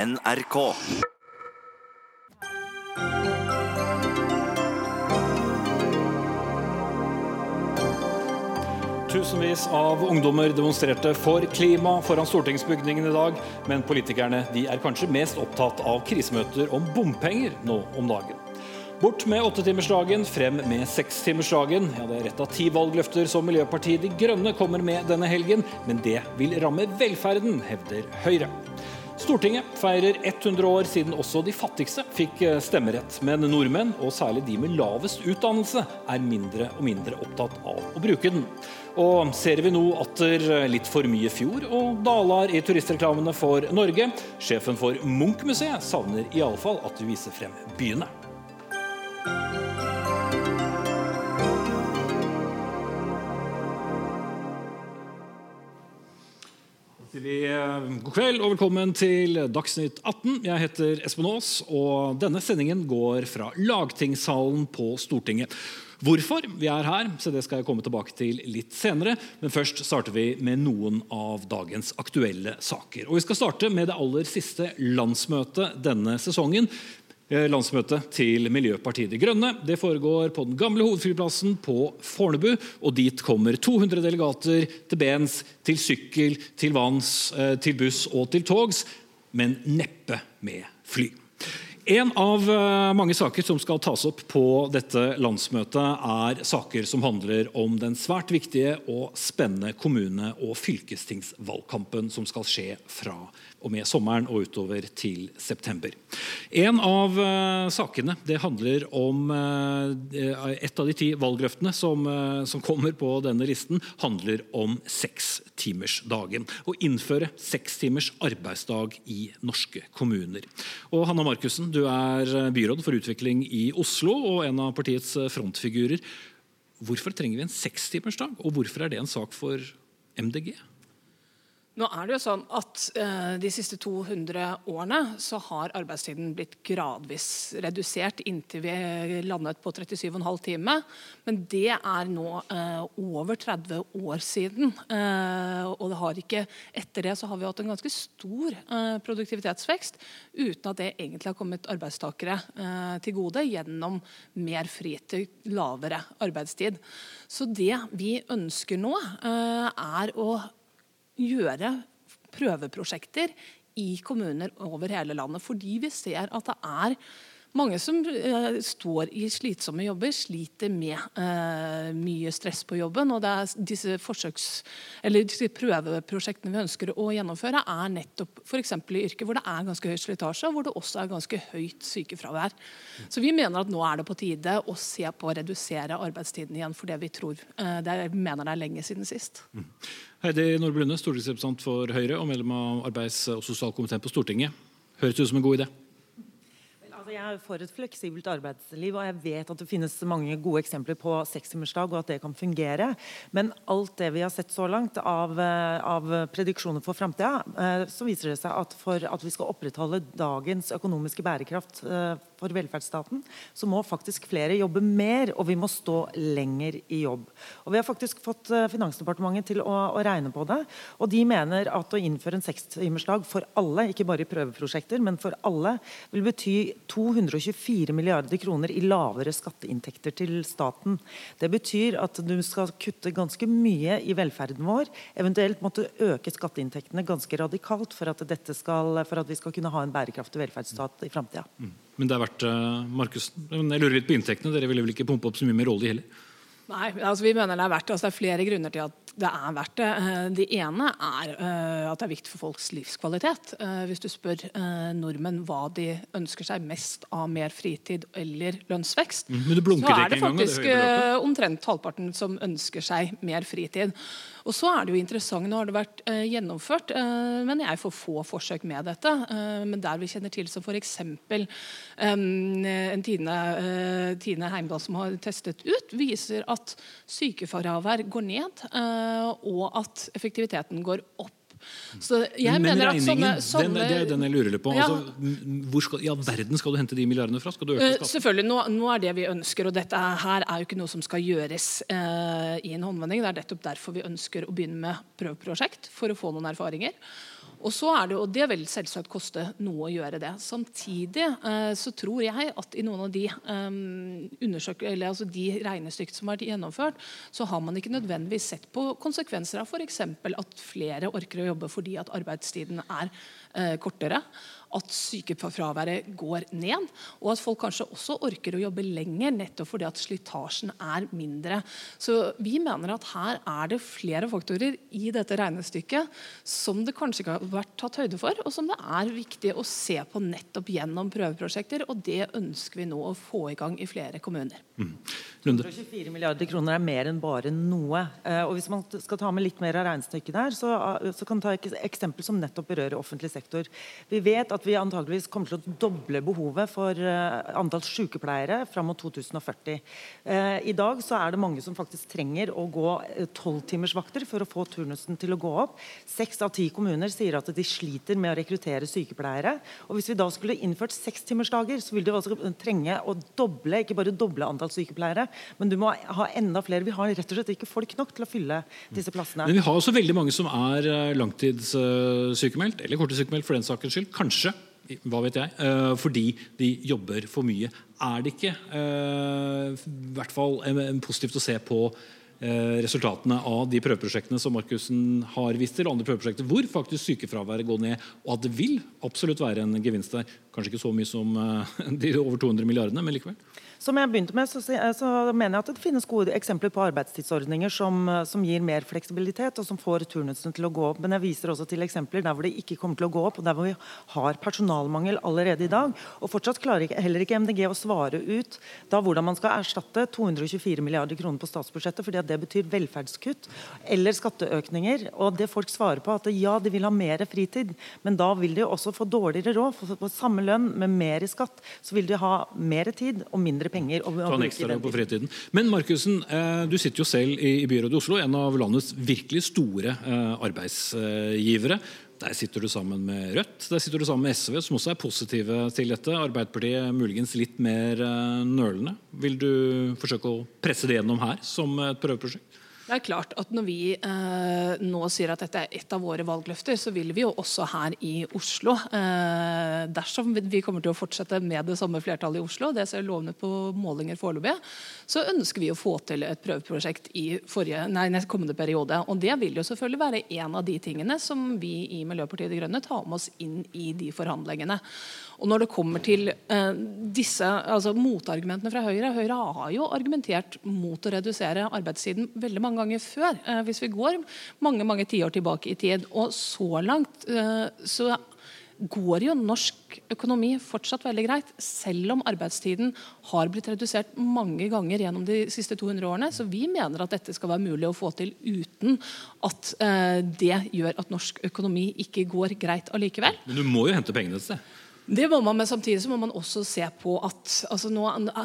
NRK. Tusenvis av ungdommer demonstrerte for klima foran stortingsbygningen i dag, men politikerne de er kanskje mest opptatt av krisemøter om bompenger nå om dagen. Bort med åttetimersdagen, frem med sekstimersdagen. Ja, det er ett av ti valgløfter som Miljøpartiet De Grønne kommer med denne helgen, men det vil ramme velferden, hevder Høyre. Stortinget feirer 100 år siden også de fattigste fikk eh, stemmerett. Men nordmenn, og særlig de med lavest utdannelse, er mindre og mindre opptatt av å bruke den. Og ser vi nå atter litt for mye fjord og daler i turistreklamene for Norge? Sjefen for Munch-museet savner iallfall at vi viser frem byene. God kveld og velkommen til Dagsnytt 18. Jeg heter Espen Aas, og denne sendingen går fra lagtingssalen på Stortinget. Hvorfor vi er her, så det skal jeg komme tilbake til litt senere. Men først starter vi med noen av dagens aktuelle saker. Og Vi skal starte med det aller siste landsmøtet denne sesongen. Eh, landsmøtet til Miljøpartiet De Grønne. Det foregår på den gamle hovedflyplassen på Fornebu. og Dit kommer 200 delegater til bens, til sykkel, til vanns, eh, til buss og til togs, men neppe med fly. En av eh, mange saker som skal tas opp på dette landsmøtet, er saker som handler om den svært viktige og spennende kommune- og fylkestingsvalgkampen som skal skje fra og med sommeren og utover til september. En av uh, sakene det handler om uh, Et av de ti valgløftene som, uh, som, kommer på denne listen, handler om sekstimersdagen. Å innføre seks timers arbeidsdag i norske kommuner. Og Hanna Markussen, du er byråd for utvikling i Oslo og en av partiets frontfigurer. Hvorfor trenger vi en sekstimersdag, og hvorfor er det en sak for MDG? Nå er det jo sånn at uh, De siste 200 årene så har arbeidstiden blitt gradvis redusert inntil vi landet på 37,5 timer. Men det er nå uh, over 30 år siden. Uh, og det har ikke, etter det så har vi hatt en ganske stor produktivitetsvekst uten at det egentlig har kommet arbeidstakere til gode gjennom mer fritid, lavere arbeidstid. Så det vi ønsker nå, er å gjøre prøveprosjekter i kommuner over hele landet. Fordi vi ser at det er mange som uh, står i slitsomme jobber, sliter med uh, mye stress på jobben. og disse, disse, prøveprosjektene vi ønsker å gjennomføre, er nettopp f.eks. i yrker hvor det er ganske høy slitasje, og hvor det også er ganske høyt sykefravær. Så vi mener at nå er det på tide å se på å redusere arbeidstiden igjen for det vi tror uh, det er, mener det er lenge siden sist. Mm. Heidi Nordby stortingsrepresentant for Høyre og medlem av arbeids- og sosialkomiteen på Stortinget. Høres ut som en god idé? Altså, jeg er for et fleksibelt arbeidsliv, og jeg vet at det finnes mange gode eksempler på sekstimersdag, og at det kan fungere. Men alt det vi har sett så langt av, eh, av prediksjoner for framtida, eh, så viser det seg at for at vi skal opprettholde dagens økonomiske bærekraft eh, for velferdsstaten, så må faktisk flere jobbe mer, og vi må stå lenger i jobb. Og Vi har faktisk fått eh, Finansdepartementet til å, å regne på det, og de mener at å innføre en sekstimersdag for alle, ikke bare i prøveprosjekter, men for alle, vil bety 224 milliarder kroner i lavere skatteinntekter til staten. Det betyr at du skal kutte ganske mye i velferden vår, eventuelt måtte øke skatteinntektene ganske radikalt for at, skal, for at vi skal kunne ha en bærekraftig velferdsstat i framtida. Men det er verdt uh, Markus, jeg lurer litt på inntektene. Dere ville vel ikke pumpe opp så mye mer olje heller? Nei, altså vi mener det er verdt det. Altså det er flere grunner til at det er verdt det. Eh, det ene er uh, at det er viktig for folks livskvalitet. Hvis du spør nordmenn hva de ønsker seg mest av mer fritid eller lønnsvekst, mm, så er det faktisk omtrent halvparten som ønsker seg mer fritid. Og så er det jo interessant, Nå har det vært eh, gjennomført eh, men jeg får få forsøk med dette. Eh, men der vi kjenner til som f.eks. Eh, en Tine, eh, Tine Heimdal som har testet ut, viser at sykefravær går ned, eh, og at effektiviteten går opp. Så jeg Men mener at sånne, sånne, den, det er den jeg lurer litt på. Ja. Altså, hvor skal, i all verden skal du hente de milliardene fra? Skal du øke eh, skatten? Selvfølgelig, nå, nå, er det vi ønsker, og dette her er jo ikke noe som skal gjøres uh, i en håndvending. Det er nettopp derfor vi ønsker å begynne med prøveprosjekt, for å få noen erfaringer. Og så er det, og det vil selvsagt koste noe å gjøre det. Samtidig eh, så tror jeg at i noen av de, eh, eller altså de regnestykkene som har vært gjennomført, så har man ikke nødvendigvis sett på konsekvenser av f.eks. at flere orker å jobbe fordi at arbeidstiden er eh, kortere at sykefraværet går ned, og at folk kanskje også orker å jobbe lenger, nettopp fordi at slitasjen er mindre. Så vi mener at her er det flere faktorer i dette regnestykket som det kanskje ikke har vært tatt høyde for, og som det er viktig å se på nettopp gjennom prøveprosjekter. Og det ønsker vi nå å få i gang i flere kommuner. Mm. 124 milliarder kroner er mer enn bare noe. Eh, og Hvis man skal ta med litt mer av regnestykket der, så, eh, så kan man ta et eksempel som nettopp berører offentlig sektor. Vi vet at at vi antageligvis kommer til å doble behovet for uh, antall sykepleiere fram mot 2040. Uh, eh, I dag så er det mange som faktisk trenger å gå eh, tolvtimersvakter for å få turnusen til å gå opp. Seks av ti kommuner sier at de sliter med å rekruttere sykepleiere. Og Hvis vi da skulle innført sekstimersdager, så vil du altså trenge å doble ikke bare doble antall sykepleiere, men du må ha enda flere. Vi har rett og slett ikke folk nok til å fylle disse plassene. Men vi har også veldig mange som er langtidssykemeldt, eller korttidssykemeldt for den sakens skyld. Kanskje hva vet jeg, eh, fordi de jobber for mye. Er det ikke eh, i hvert fall positivt å se på eh, resultatene av de prøveprosjektene som Markussen har vist til, og andre prøveprosjekter, hvor faktisk sykefraværet går ned, og at det vil absolutt være en gevinst der. Kanskje ikke så mye som de over 200 milliardene, men likevel. Som jeg begynte med, så, så, mener jeg at det finnes gode eksempler på arbeidstidsordninger som, som, gir mer fleksibilitet, og som får turnusen til å gå opp. Men jeg viser også til eksempler der hvor det ikke kommer til å gå opp, og der hvor vi har personalmangel allerede i dag. Og fortsatt klarer ikke, heller ikke MDG å svare ut da hvordan man skal erstatte 224 milliarder kroner på statsbudsjettet, fordi at det betyr velferdskutt eller skatteøkninger. Og det folk svarer på, at ja, de vil ha mer fritid, men da vil de også få dårligere råd. For på samme lønn med mer i skatt, så vil de ha mer tid og mindre penger. Og, og den på fritiden. Men Markusen, eh, du sitter jo selv i byrådet i Oslo, en av landets virkelig store eh, arbeidsgivere. Der sitter du sammen med Rødt der sitter du sammen med SV, som også er positive til dette. Arbeiderpartiet muligens litt mer eh, nølende. Vil du forsøke å presse det gjennom her som et prøveprosjekt? Det er klart at Når vi eh, nå sier at dette er et av våre valgløfter, så vil vi jo også her i Oslo, eh, dersom vi kommer til å fortsette med det samme flertallet i Oslo, det ser lovende på målinger foreløpig, så ønsker vi å få til et prøveprosjekt i forrige, nei, kommende periode. Og Det vil jo selvfølgelig være en av de tingene som vi i Miljøpartiet De Grønne tar med oss inn i de forhandlingene. Og når det kommer til eh, disse altså motargumentene fra Høyre Høyre har jo argumentert mot å redusere arbeidstiden veldig mange ganger før. Eh, hvis vi går mange mange tiår tilbake i tid. Og så langt eh, så går jo norsk økonomi fortsatt veldig greit, selv om arbeidstiden har blitt redusert mange ganger gjennom de siste 200 årene. Så vi mener at dette skal være mulig å få til uten at eh, det gjør at norsk økonomi ikke går greit allikevel. Men du må jo hente pengene et sted? Det må man, men Samtidig så må man også se på at altså nå,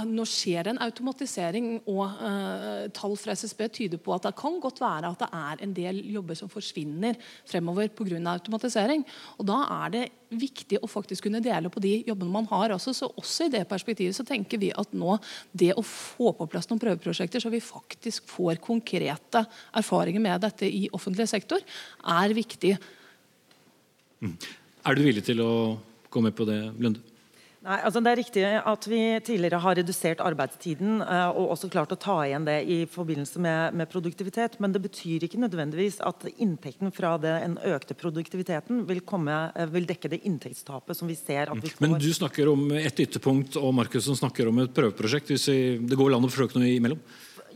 nå, skjer det en automatisering, og uh, tall fra SSB tyder på at det kan godt være at det er en del jobber som forsvinner fremover pga. automatisering. Og Da er det viktig å faktisk kunne dele på de jobbene man har. Også. Så også i det perspektivet så tenker vi at nå det å få på plass noen prøveprosjekter så vi faktisk får konkrete erfaringer med dette i offentlig sektor, er viktig. Mm. Er du villig til å gå med på det, Lunde? Nei, altså Det er riktig at vi tidligere har redusert arbeidstiden uh, og også klart å ta igjen det i forbindelse med, med, produktivitet. Men det betyr ikke nødvendigvis at inntekten fra den økte produktiviteten vil, komme, uh, vil, dekke det inntektstapet som vi ser at vi får. Men du snakker om et ytterpunkt, og Markus snakker om et prøveprosjekt. hvis vi, Det går an å forsøke noe imellom?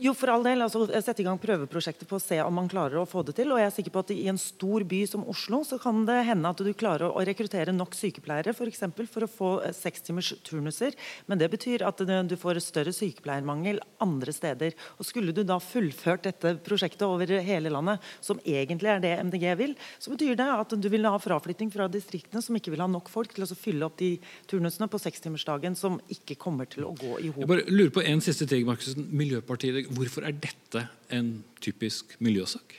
Jo, for all del. altså Sette i gang prøveprosjekter på å se om man klarer å få det til. og jeg er sikker på at I en stor by som Oslo så kan det hende at du klarer å rekruttere nok sykepleiere for, eksempel, for å få eh, sekstimers turnuser. Men det betyr at du får større sykepleiermangel andre steder. Og Skulle du da fullført dette prosjektet over hele landet, som egentlig er det MDG vil, så betyr det at du vil ha fraflytting fra distriktene som ikke vil ha nok folk til å fylle opp de turnusene på sekstimersdagen som ikke kommer til å gå i hop. Jeg bare lurer på en siste ting, Markusen. Miljøpartiet Hvorfor er dette en typisk miljøsak?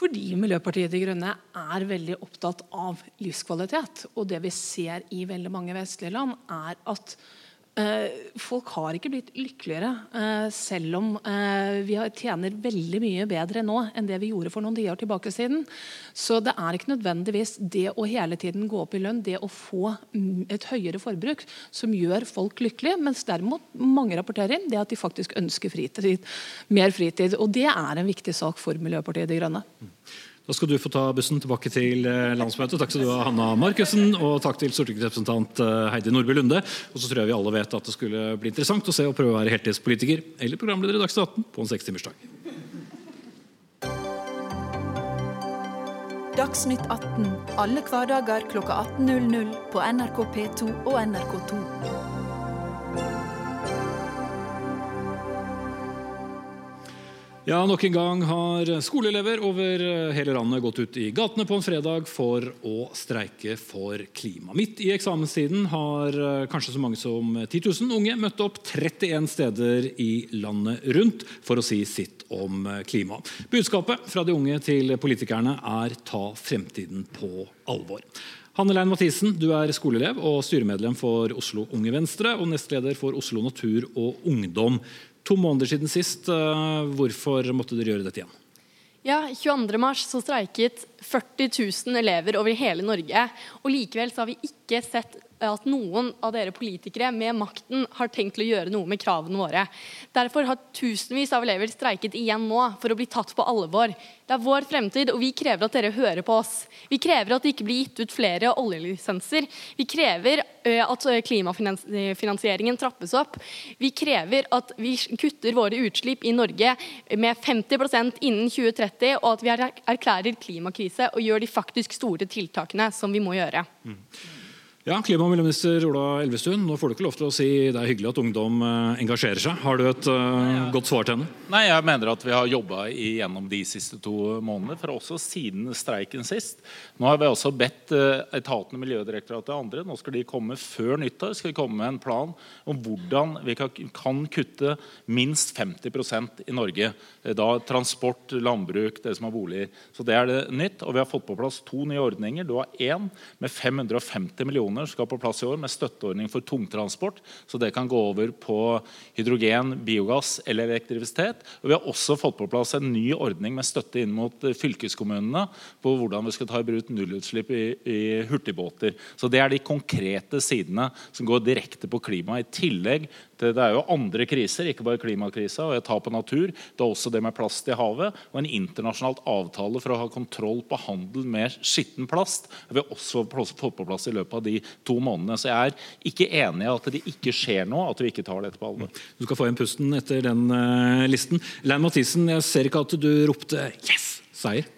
Fordi Miljøpartiet De Grønne er veldig opptatt av livskvalitet. Og det vi ser i veldig mange vestlige land, er at folk har ikke blitt lykkeligere, eh, selv om eh, vi tjener veldig mye bedre nå enn det vi gjorde for noen tiår tilbake siden. Så det er ikke nødvendigvis det å hele tiden gå opp i lønn, det å få mm, et høyere forbruk, som gjør folk lykkelige. Mens derimot mange rapporterer inn det at de faktisk ønsker fritid, mer fritid. Og det er en viktig sak for Miljøpartiet De Grønne. Da skal du få ta bussen tilbake til eh, landsmøtet. Takk skal du ha, Hanna Markussen. Og takk til stortingsrepresentant eh, Heidi Nordby Lunde. Og så tror jeg vi alle vet at det skulle bli interessant å se og prøve å være heltidspolitiker eller programleder i Dagsnytt 18 på en sekstimersdag. Dagsnytt 18 alle hverdager kl 18.00 på NRK P2 og NRK2. Ja, Nok en gang har skoleelever over hele landet gått ut i gatene på en fredag for å streike for klima. Midt i eksamenstiden har eh, kanskje så mange som 10 000 unge møtt opp 31 steder i landet rundt for å si sitt om eh, klima. Budskapet fra de unge til politikerne er ta fremtiden på alvor. Hanne Lein Mathisen, du er skoleelev og styremedlem for Oslo Unge Venstre og nestleder for Oslo Natur og Ungdom to måneder siden sist. Eh, hvorfor måtte dere gjøre dette igjen? Ja, 22.3 så streiket 40 000 elever over hele Norge. og Likevel så har vi ikke sett at noen av dere politikere med makten har tenkt til å gjøre noe med kravene våre. Derfor har tusenvis av elever streiket igjen nå for å bli tatt på alvor. Det er vår fremtid, og vi krever at dere hører på oss. Vi krever at det ikke blir gitt ut flere oljelisenser. Vi krever at klimafinansieringen trappes opp. Vi krever at vi kutter våre utslipp i Norge med 50% innen 2030, og at vi erklærer klimakrise og gjør de faktisk store tiltakene som vi må gjøre. Mm. Ja, Klima- og miljøminister Ola Elvestuen, nå får du ikke lov til å si det er hyggelig at ungdom eh, engasjerer seg. Har du et uh, godt svar til henne? Nei, Jeg mener at vi har jobba gjennom de siste to månedene, for også siden streiken sist. Nå har vi også bedt uh, etatene, Miljødirektoratet og andre, nå skal de komme før nyttår skal de komme med en plan om hvordan vi kan, kan kutte minst 50% i Norge. Da transport, landbruk, det som har boliger. Så det er det nytt. Og vi har fått på plass to nye ordninger. Du har én med 550 millioner millioner skal på plass i år med støtteordning for tungtransport. Så det kan gå over på hydrogen, biogass eller elektrisitet. Og vi har også fått på plass en ny ordning med støtte inn mot eh, fylkeskommunene på hvordan vi skal ta i bruk nullutslipp i, i hurtigbåter. Så det er de konkrete sidene som går direkte på klima. I tillegg det er jo andre kriser, ikke bare klimakrisa og et tap av natur. Det er også det med plast i havet og en internasjonalt avtale for å ha kontroll på handel med skitten plast. Det har også fått på plass i løpet av de to månedene. Så jeg er ikke enig i at det ikke skjer noe, at vi ikke tar dette på alvor. Du skal få en pusten etter den uh, listen. Lein Mathisen, jeg ser ikke at du ropte 'yes', seier.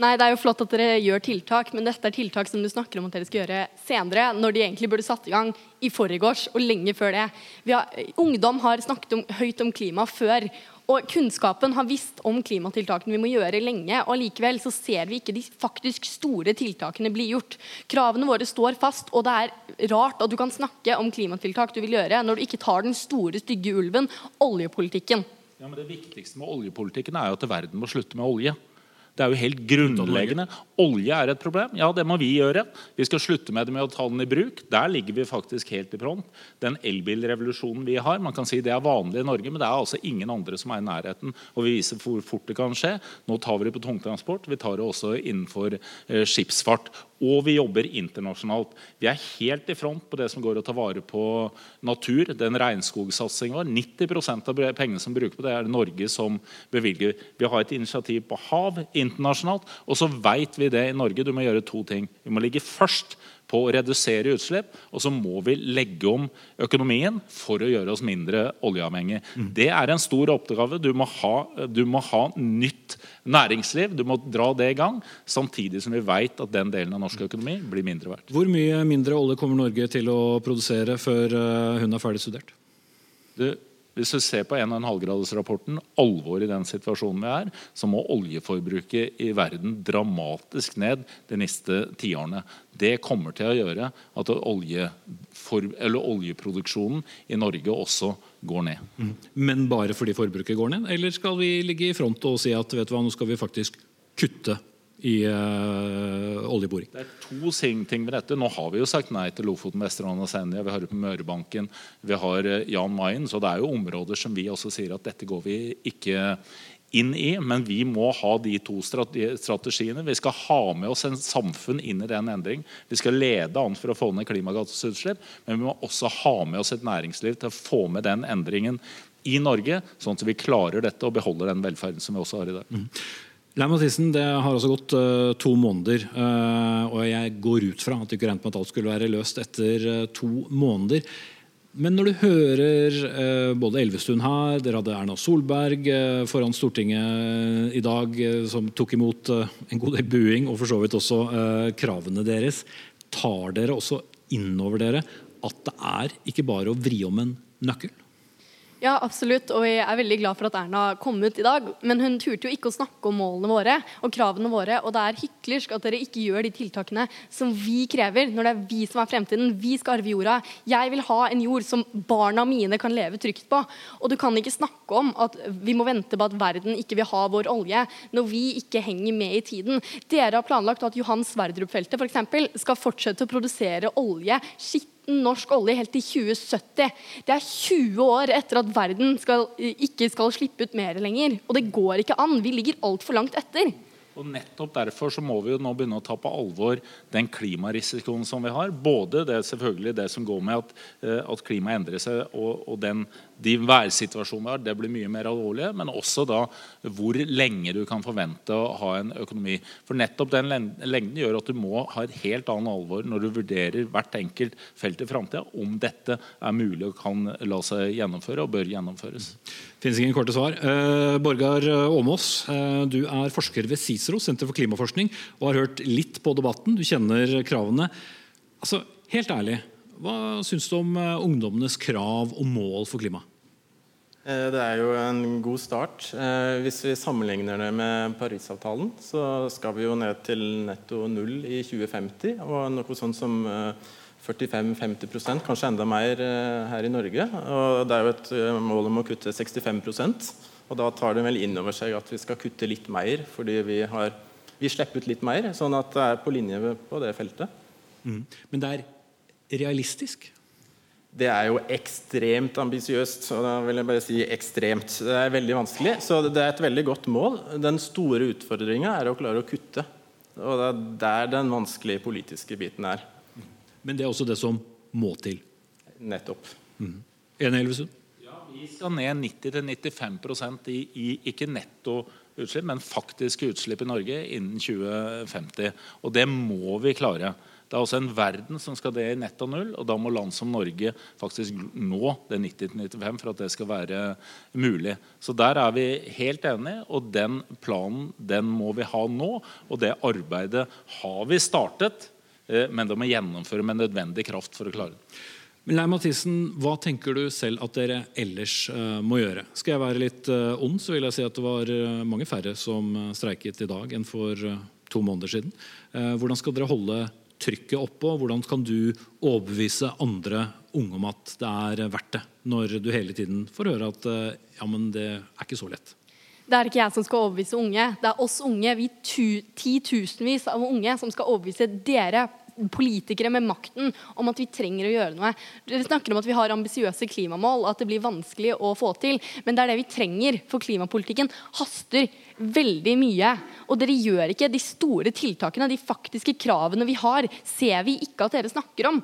Nei, Det er jo flott at dere gjør tiltak, men dette er tiltak som du snakker om at dere skal gjøre senere, når de egentlig burde satt i gang i forgårs og lenge før det. Har, ungdom har snakket om, høyt om klima før. Og Kunnskapen har visst om klimatiltakene vi må gjøre lenge, og likevel så ser vi ikke de faktisk store tiltakene bli gjort. Kravene våre står fast, og det er rart at du kan snakke om klimatiltak du vil gjøre, når du ikke tar den store, stygge ulven, oljepolitikken. Ja, men Det viktigste med oljepolitikken er jo at verden må slutte med olje. Det er jo helt grunnleggende. Olje er et problem. Ja, det må vi gjøre. Vi skal slutte med det med å ta den i bruk. Der ligger vi faktisk helt i front. Den elbilrevolusjonen vi har, man kan si det er vanlig i Norge, men det er altså ingen andre som er i nærheten. Og vi viser hvor fort det kan skje. Nå tar vi det på tungtransport. Vi tar det også innenfor eh, skipsfart. Og vi jobber internasjonalt. Vi er helt i front på det som går å ta vare på natur. Den regnskogsatsingen vår. 90% av pengene som bruker på det, er det Norge som bevilger. Vi har et initiativ på hav internasjonalt. Og så vet vi det i Norge. Du må gjøre to ting. Vi må ligge først på å redusere utslipp, og så må vi legge om økonomien for å gjøre oss mindre oljeavhengig. Mm. Det er en stor oppgave. Du må, ha, du må ha nytt næringsliv. Du må dra det i gang, samtidig som vi vet at den delen av norsk økonomi blir mindre verdt. Hvor mye mindre olje kommer Norge til å produsere før eh, hun er ferdig studert? Du, hvis du ser på 1,5-gradersrapporten, alvoret i den situasjonen vi er, så må oljeforbruket i verden dramatisk ned de neste tiårene. Det kommer til å gjøre at olje oljeproduksjonen i Norge også går ned. Mm. Men bare fordi forbruket går ned, eller skal vi ligge i front og si at hva, nå skal vi faktisk kutte i uh, oljeboring. Det er to ting med dette. Nå har vi jo sagt nei til Lofoten, Vesterålen og Senja. Vi har det på Mørebanken, vi har Jan Mayen. Så det er jo områder som vi også sier at dette går vi ikke inn i, men vi må ha de to strategiene. Vi skal ha med oss en samfunn inn i den endring. Vi skal lede an for å få ned klimagassutslipp, men vi må også ha med oss et næringsliv til å få med den endringen i Norge, sånn at vi klarer dette og beholder den velferden som vi også har i dag. Mm. Leif Mathisen, Det har altså gått uh, to måneder, uh, og jeg går ut fra at du ikke regnet med at alt skulle være løst etter uh, to måneder. Men når du hører både Elvestuen her, dere hadde Erna Solberg foran Stortinget i dag, som tok imot en god del buing, og for så vidt også kravene deres, tar dere også inn over dere at det er ikke bare å vri om en nøkkel? Ja, absolutt. Og jeg er veldig glad for at Erna kom ut i dag. Men hun turte jo ikke å snakke om målene våre og kravene våre. Og det er hyklersk at dere ikke gjør de tiltakene som vi krever, når det er vi som er fremtiden. Vi skal arve jorda. Jeg vil ha en jord som barna mine kan leve trygt på. Og du kan ikke snakke om at vi må vente på at verden ikke vil ha vår olje, når vi ikke henger med i tiden. Dere har planlagt at Johan Sverdrup-feltet f.eks. skal fortsette å produsere olje. Skitt norsk olje helt til 2070. Det er 20 år etter at verden skal, ikke skal slippe ut mer lenger. Og det går ikke an. Vi ligger altfor langt etter. Og nettopp Derfor så må vi jo nå begynne å ta på alvor den klimarisikoen som vi har. Både det selvfølgelig det som går med at, eh, at klimaet endrer seg, og, og den de værsituasjonene vi har, det blir mye mer alvorlige. Men også da hvor lenge du kan forvente å ha en økonomi. For nettopp den lengden gjør at du må ha et helt annet alvor når du vurderer hvert enkelt felt i framtida, om dette er mulig og kan la seg gjennomføre og bør gjennomføres. Det finnes ingen korte svar. Uh, Borgar Åmås, uh, du er forsker ved CICERO, Senter for klimaforskning, og har hørt litt på debatten. Du kjenner kravene. Altså, Helt ærlig, hva syns du om uh, ungdommenes krav og mål for klima? Eh, det er jo en god start. Eh, hvis vi sammenligner det med Parisavtalen, så skal vi jo ned til netto null i 2050. Og noe sånt som 45-50 eh, kanskje enda mer her i Norge. Og det er jo et mål om å kutte 65% Og da tar det vel inn over seg at vi skal kutte litt mer fordi vi, har, vi slipper ut litt mer. Sånn at det er på linje på det feltet. Mm. Men det er realistisk? Det er jo ekstremt ambisiøst. Og da vil jeg bare si ekstremt. Det er veldig vanskelig. Så det er et veldig godt mål. Den store utfordringa er å klare å kutte. Og det er der den vanskelige politiske biten er. Men det er også det som må til? Nettopp. Mm. Enig, Elvesund? Ja, vi skal ned 90-95 i, i ikke netto utslipp, men faktiske utslipp i Norge innen 2050. Og det må vi klare. Det er også en verden som skal det i netto null, og da må land som Norge faktisk nå det 90-95 for at det skal være mulig. Så der er vi helt enige, og den planen den må vi ha nå. Og det arbeidet har vi startet, eh, men det må gjennomføre med nødvendig kraft for å klare det. Men Leir Mathisen, Hva tenker du selv at dere ellers uh, må gjøre? Skal jeg være litt uh, ond, så vil jeg si at det var mange færre som streiket i dag enn for to måneder siden. hvordan skal dere holde trykket oppå? Hvordan kan du overbevise andre unge om at det er verdt det, når du hele tiden får høre at eh, ja, men det er ikke så lett? Det er ikke jeg som skal overbevise unge. Det er oss unge, vi titusenvis av unge, som skal overbevise dere politikere med makten om at vi trenger å gjøre noe. Dere snakker om at vi har ambisiøse klimamål, at det blir vanskelig å få til. Men det er det vi trenger, for klimapolitikken haster veldig mye. Og dere gjør ikke de store tiltakene, de faktiske kravene vi har, ser vi ikke at dere snakker om.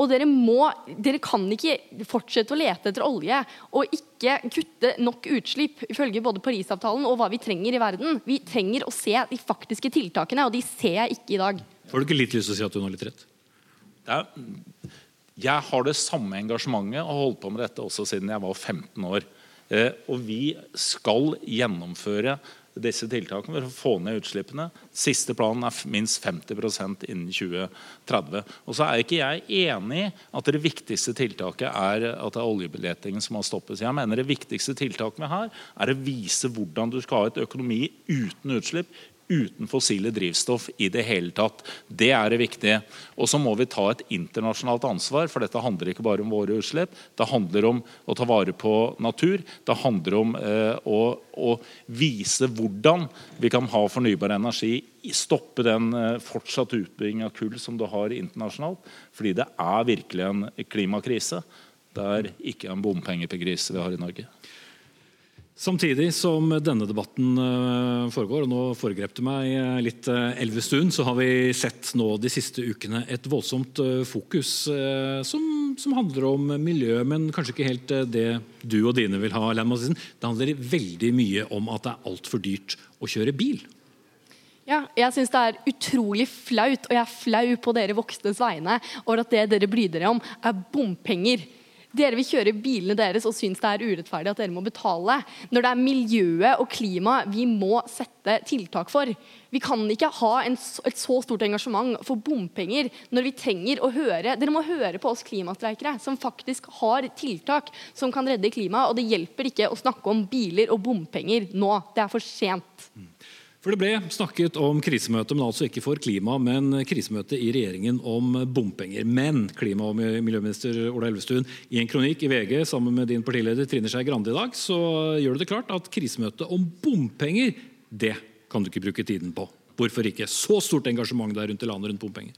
Og dere, må, dere kan ikke fortsette å lete etter olje og ikke kutte nok utslipp ifølge både Parisavtalen og hva vi trenger i verden. Vi trenger å se de faktiske tiltakene, og de ser jeg ikke i dag. Har du ikke litt lyst til å si at hun har litt rett? Er, jeg har det samme engasjementet og har holdt på med dette også siden jeg var 15 år. Eh, og vi skal gjennomføre disse tiltakene for å få ned utslippene. Siste planen er minst 50% innen 2030. Og så er ikke jeg enig i at det viktigste tiltaket er at det er oljebeletingen som må stoppes. Jeg mener det viktigste tiltaket vi har, er å vise hvordan du skal ha et økonomi uten utslipp, uten fossile drivstoff i det hele tatt. Det er det viktige. Og så må vi ta et internasjonalt ansvar, for dette handler ikke bare om våre utslipp. Det handler om å ta vare på natur. Det handler om eh, å, å, vise hvordan vi kan ha fornybar energi. Stoppe den eh, fortsatt utbygging av kull som du har internasjonalt. Fordi det er virkelig en klimakrise. Det er ikke en bompengekrise vi har i Norge. Samtidig som denne debatten eh, foregår, og nå foregrep det meg eh, litt eh, Elvestuen, så har vi sett nå de siste ukene et voldsomt fokus som, som handler om miljø, men kanskje ikke helt det du og dine vil ha. Det handler veldig mye om at det er altfor dyrt å kjøre bil. Ja, jeg syns det er utrolig flaut, og jeg er flau på dere voksnes vegne over at det dere bryr dere om, er bompenger. Dere vil kjøre bilene deres og syns det er urettferdig at dere må betale. Når det er miljøet og klimaet vi må sette tiltak for. Vi kan ikke ha en, et så stort engasjement for bompenger når vi trenger å høre Dere må høre på oss klimastreikere, som faktisk har tiltak som kan redde klimaet. Og det hjelper ikke å snakke om biler og bompenger nå. Det er for sent. For Det ble snakket om krisemøte, men altså ikke for klima, men krisemøte i regjeringen om bompenger. Men klima- og miljøminister Ola Elvestuen, i en kronikk i VG sammen med din partileder Trine Skei Grande i dag, så gjør du det klart at krisemøte om bompenger, det kan du ikke bruke tiden på. Hvorfor ikke? Så stort engasjement der rundt i landet rundt bompenger.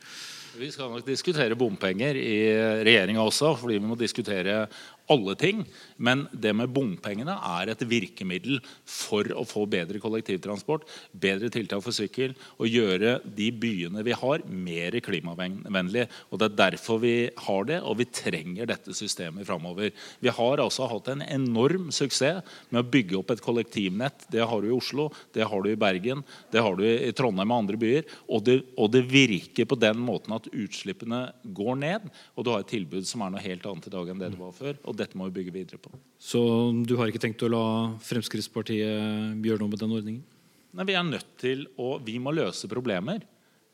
Vi skal nok diskutere bompenger i regjeringa også, fordi vi må diskutere alle ting. Men det med bompengene er et virkemiddel for å få bedre kollektivtransport, bedre tiltak for sykkel og gjøre de byene vi har, mer klimavennlige. Og Det er derfor vi har det, og vi trenger dette systemet framover. Vi har altså hatt en enorm suksess med å bygge opp et kollektivnett. Det har du i Oslo, det har du i Bergen, det har du i Trondheim og andre byer. Og det, og det virker på den måten at utslippene går ned, og du har et tilbud som er noe helt annet i dag enn det det var før. og dette må vi bygge videre på. Så du har ikke tenkt å la Fremskrittspartiet gjøre noe med den ordningen? Nei, Vi er nødt til å, vi må løse problemer.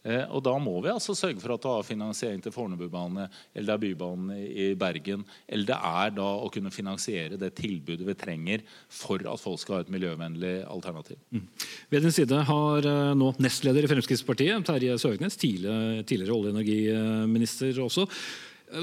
Eh, og Da må vi altså sørge for at du har finansiering til Fornebubane eller det er Bybanen i Bergen. Eller det er da å kunne finansiere det tilbudet vi trenger for at folk skal ha et miljøvennlig alternativ. Mm. Ved din side har eh, nå nestleder i Fremskrittspartiet, Terje Søgnes, tidligere, tidligere olje- og energiminister også,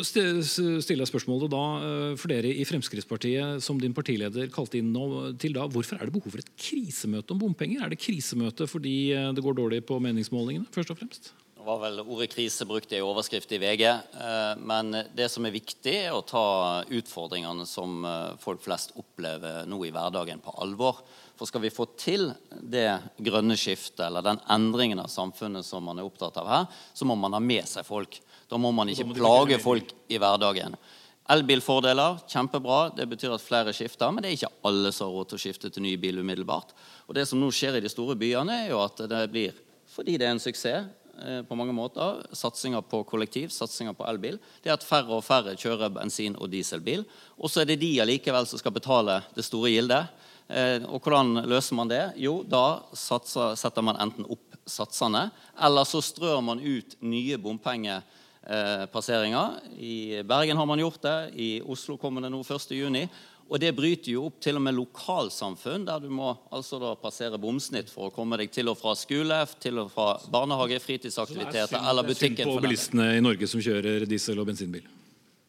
stille spørsmålet da, eh, for dere i Fremskrittspartiet, som din partileder kalte inn til da, Hvorfor er det behov for et krisemøte om bompenger? Er det krisemøte fordi eh, det går dårlig på meningsmålingene? først og fremst? Det var vel Ordet krise brukt i overskrift i VG. Eh, men det som er viktig, er å ta utfordringene som folk flest opplever nå i hverdagen, på alvor. For skal vi få til det grønne skiftet, eller den endringen av samfunnet som man er opptatt av her, så må man ha med seg folk. Da må man ikke plage folk i hverdagen. Elbilfordeler, kjempebra. Det betyr at flere skifter. Men det er ikke alle som har råd til å skifte til ny bil umiddelbart. Og det som nå skjer i de store byene, er jo at det blir, fordi det er en suksess eh, på mange måter, satsinger på kollektiv, satsinger på elbil, det er at færre og færre kjører bensin- og dieselbil. Og så er det de allikevel som skal betale det store gildet. Eh, og hvordan løser man det? Jo, da satser, setter man enten opp satsene, eller så strør man ut nye bompengepasseringer. I Bergen har man gjort det, i Oslo kommer det nå 1.6. Og det bryter jo opp til og med lokalsamfunn, der du må altså da passere bomsnitt for å komme deg til og fra skole, til og fra barnehage, fritidsaktiviteter eller butikken. Det er synd på bilistene i Norge som kjører diesel- og bensinbil.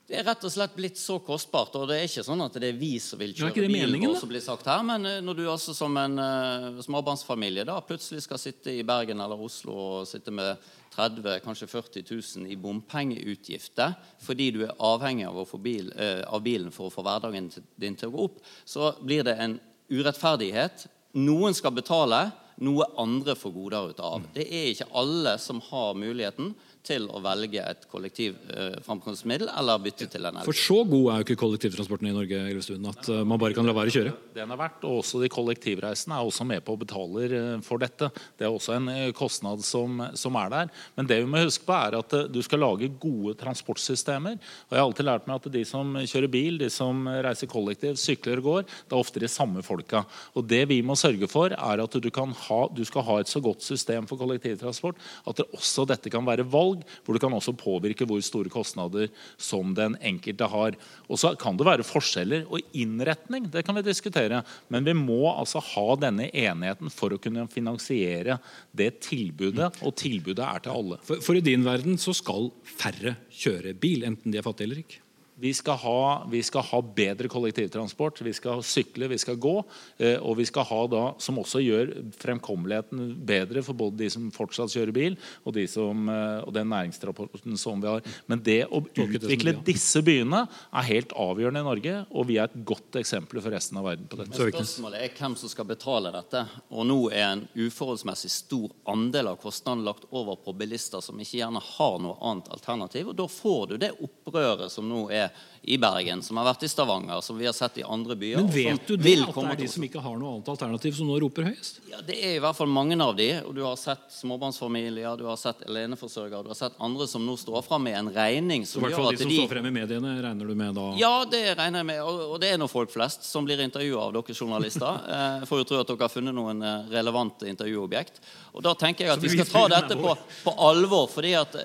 Det er rett og slett blitt så kostbart. Og det er ikke sånn at det er vi som vil kjøre bil, meningen, som blir sagt her, men eh, når du altså som en uh, småbarnsfamilie da plutselig skal sitte i Bergen eller Oslo og sitte med 30 kanskje 40 000 i bompengeutgifter fordi du er avhengig av, bil, uh, av bilen for å få hverdagen din til å gå opp, så blir det en urettferdighet. Noen skal betale, noe andre får goder ut av. Det er ikke alle som har muligheten til å velge et kollektivframkomstmiddel eh, eller bytte til en elbil. For så god er jo ikke kollektivtransporten i Norge Elvestuen, at uh, man bare kan la være å kjøre? Den er verdt, og også De kollektivreisende er også med på å betale uh, for dette. Det er også en uh, kostnad som, som, er der. Men det vi må huske på er at du skal lage gode transportsystemer. og Jeg har alltid lært meg at de som kjører bil, de som reiser kollektiv, sykler og går, det er ofte de samme folka. Og Det vi må sørge for, er at du, ha, du skal ha et så godt system for kollektivtransport at også dette kan være valg valg, hvor du kan også påvirke hvor store kostnader som den enkelte har. Og så kan det være forskjeller og innretning, det kan vi diskutere. Men vi må altså ha denne enigheten for å kunne finansiere det tilbudet, og tilbudet er til alle. For, for i din verden så skal færre kjøre bil, enten de er fattige eller ikke? Vi skal, ha, vi skal, ha, bedre kollektivtransport, vi skal sykle, vi skal gå. Eh, og vi skal ha da, som også gjør fremkommeligheten bedre for både de som fortsatt kjører bil, og, de som, eh, og den næringsrapporten som vi har. Men det å utvikle disse byene er helt avgjørende i Norge, og vi er et godt eksempel for resten av verden på dette. Spørsmålet er hvem som skal betale dette. Og nå er en uforholdsmessig stor andel av kostnaden lagt over på bilister som ikke gjerne har noe annet alternativ. Og da får du det opprøret som nå er i Bergen, som har vært i Stavanger, som vi har sett i andre byer. Men vet du det, at det er de som ikke har noe annet alternativ, som nå roper høyest? Ja, Det er i hvert fall mange av de, og du har sett småbarnsfamilier, du har sett aleneforsørgere, du har sett andre som nå står fram med en regning som gjør at de I hvert fall de som står frem i mediene, regner du med da? Ja, det regner jeg med, og det er nå folk flest som blir intervjua av dere journalister. Jeg får jo tro at dere har funnet noen eh, relevante intervjuobjekt. Og da tenker jeg at vi skal ta dette på, på alvor, fordi at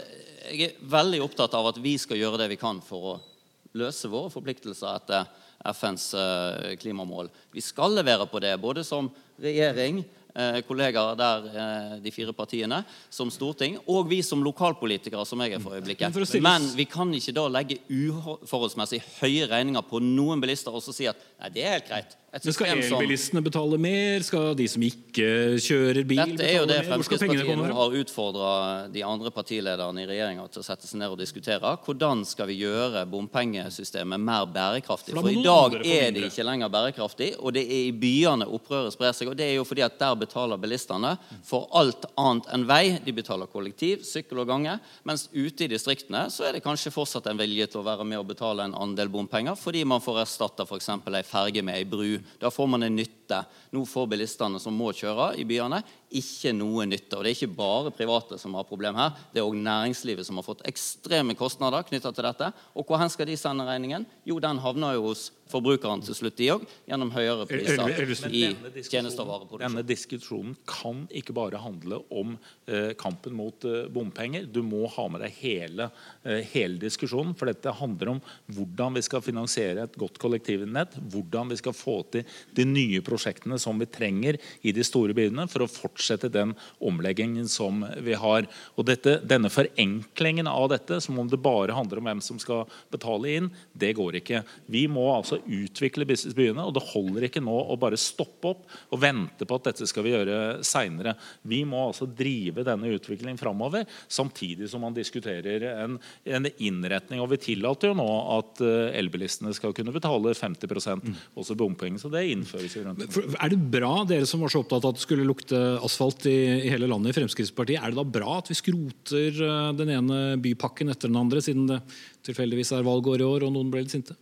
jeg er veldig opptatt av at vi skal gjøre det vi kan for å løse våre forpliktelser etter FNs eh, klimamål. Vi skal levere på det, både som regjering, eh, kollegaer der, eh, de fire partiene, som storting, og vi som lokalpolitikere, som jeg er for øyeblikket. Men vi kan ikke da legge uforholdsmessig høye regninger på noen bilister og så si at nei, det er helt greit. Skal elbilistene betale mer? Skal de som ikke kjører bil? Dette er jo det Fremskrittspartiet nå har utfordra de andre partilederne i regjeringa til å sette seg ned og diskutere. Hvordan skal vi gjøre bompengesystemet mer bærekraftig? For i dag er det ikke lenger bærekraftig, og det er i byene opprøret sprer seg. Og det er jo fordi at der betaler bilistene for alt annet enn vei. De betaler kollektiv, sykkel og gange. Mens ute i distriktene så er det kanskje fortsatt en vilje til å være med og betale en andel bompenger, fordi man får erstatta f.eks. ei ferge med ei bru da får man en nytte. Nå får bilistene som må kjøre i byene, ikke noe nytte. Og det er ikke bare private som har problem her, det er òg næringslivet som har fått ekstreme kostnader knytta til dette. Og hvor hen skal de sende regningen? Jo, den havner jo hos forbrukeren til slutt, de òg, gjennom høyere priser i tjenester og vareproduksjon. Denne diskusjonen kan ikke bare handle om eh, kampen mot eh, bompenger. Du må ha med deg hele, eh, hele, diskusjonen, for dette handler om hvordan vi skal finansiere et godt kollektivnett, hvordan vi skal få til de nye prosjektene som vi trenger i de store byene for å fortsette den omleggingen som vi har. Og dette, Denne forenklingen av dette, som om det bare handler om hvem som skal betale inn, det går ikke. Vi må altså utvikle byene. og Det holder ikke nå å bare stoppe opp og vente på at dette skal vi gjøre seinere. Vi må altså drive denne utviklingen framover, samtidig som man diskuterer en, en, innretning. og Vi tillater jo nå at eh, elbilistene skal kunne betale 50 mm. også bompenger. Så det innføres jo rundt Er det bra, dere som var så opptatt av at det skulle lukte asfalt i, i hele landet i Fremskrittspartiet, er det da bra at vi skroter eh, den ene bypakken etter den andre, siden det tilfeldigvis er valgår i år og noen ble litt sinte?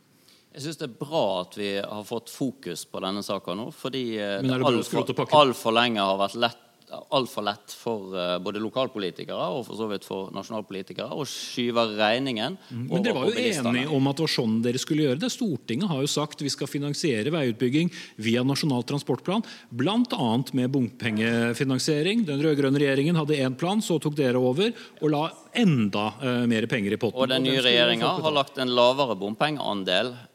Jeg syns det er bra at vi har fått fokus på denne saka nå. Fordi eh, det altfor alt for lenge har vært lett altfor lett for uh, både lokalpolitikere og for så vidt for nasjonalpolitikere å skyve regningen mm. Men dere var jo enige om at det var sånn dere skulle gjøre det. Stortinget har jo sagt vi skal finansiere veiutbygging via Nasjonal transportplan, bl.a. med bompengefinansiering. Den rød-grønne regjeringen hadde én plan, så tok dere over og la enda uh, mer penger i potten. Og den nye regjeringa har lagt en lavere bompengeandel Eh,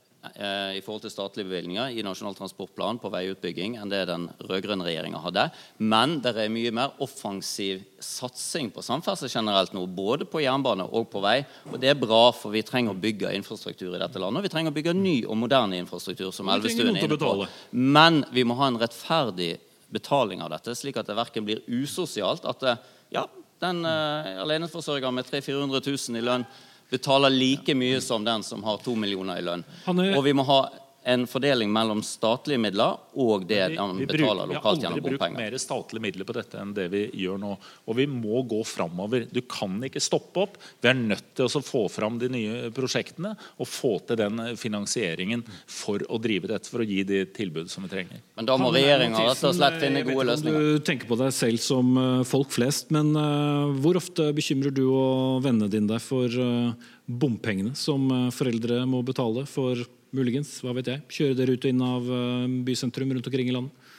i forhold til statlige bevilgninger i Nasjonal transportplan på veiutbygging enn det den rød-grønne regjeringa hadde. Men det er mye mer offensiv satsing på samferdsel generelt nå, både på jernbane og på vei. Og det er bra, for vi trenger å bygge infrastruktur i dette landet. Og vi trenger å bygge ny og moderne infrastruktur, som Elvestuen er inne på. Men vi må ha en rettferdig betaling av dette, slik at det verken blir usosialt at det, ja, den uh, aleneforsørgeren med 300 000-400 000 i lønn betaler like mye som den som har to millioner i lønn. Og vi må ha en fordeling mellom statlige midler og det man betaler lokalt gjennom bompenger. Vi har aldri brukt mer statlige midler på dette enn det vi gjør nå. Og vi må gå framover. Du kan ikke stoppe opp. Vi er nødt til å få fram de nye prosjektene og få til den finansieringen for å drive dette, for å gi de tilbud som vi trenger. Men da må regjeringa rett og slett finne gode løsninger. Du tenker på deg selv som eh, folk flest, men uh, hvor ofte bekymrer du og vennene dine deg for uh, bompengene som foreldre må betale for muligens, hva vet jeg, kjøre dere ut og inn av eh, bysentrum rundt omkring i landet?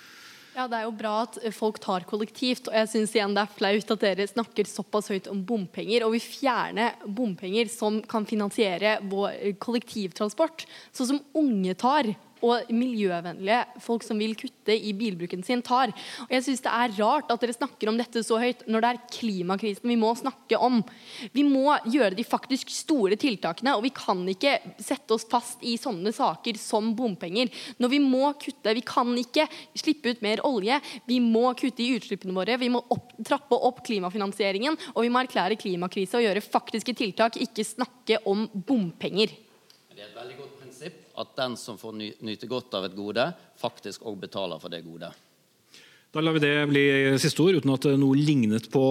Ja, Det er jo bra at folk tar kollektivt, og jeg synes igjen det er flaut at dere snakker såpass høyt om bompenger og vil fjerne bompenger som kan finansiere vår kollektivtransport, sånn som unge tar og miljøvennlige folk som vil kutte i bilbruken sin, tar. Og jeg synes Det er rart at dere snakker om dette så høyt når det er klimakrisen vi må snakke om. Vi må gjøre de faktisk store tiltakene, og vi kan ikke sette oss fast i sånne saker som bompenger. Når vi må kutte, Vi kan ikke slippe ut mer olje. Vi må kutte i utslippene våre. Vi må opp, trappe opp klimafinansieringen, og vi må erklære klimakrise og gjøre faktiske tiltak, ikke snakke om bompenger. Det er et veldig godt prinsipp at den som får nyte godt av et gode, faktisk òg betaler for det gode. Da lar vi det bli siste ord, uten at noe lignet på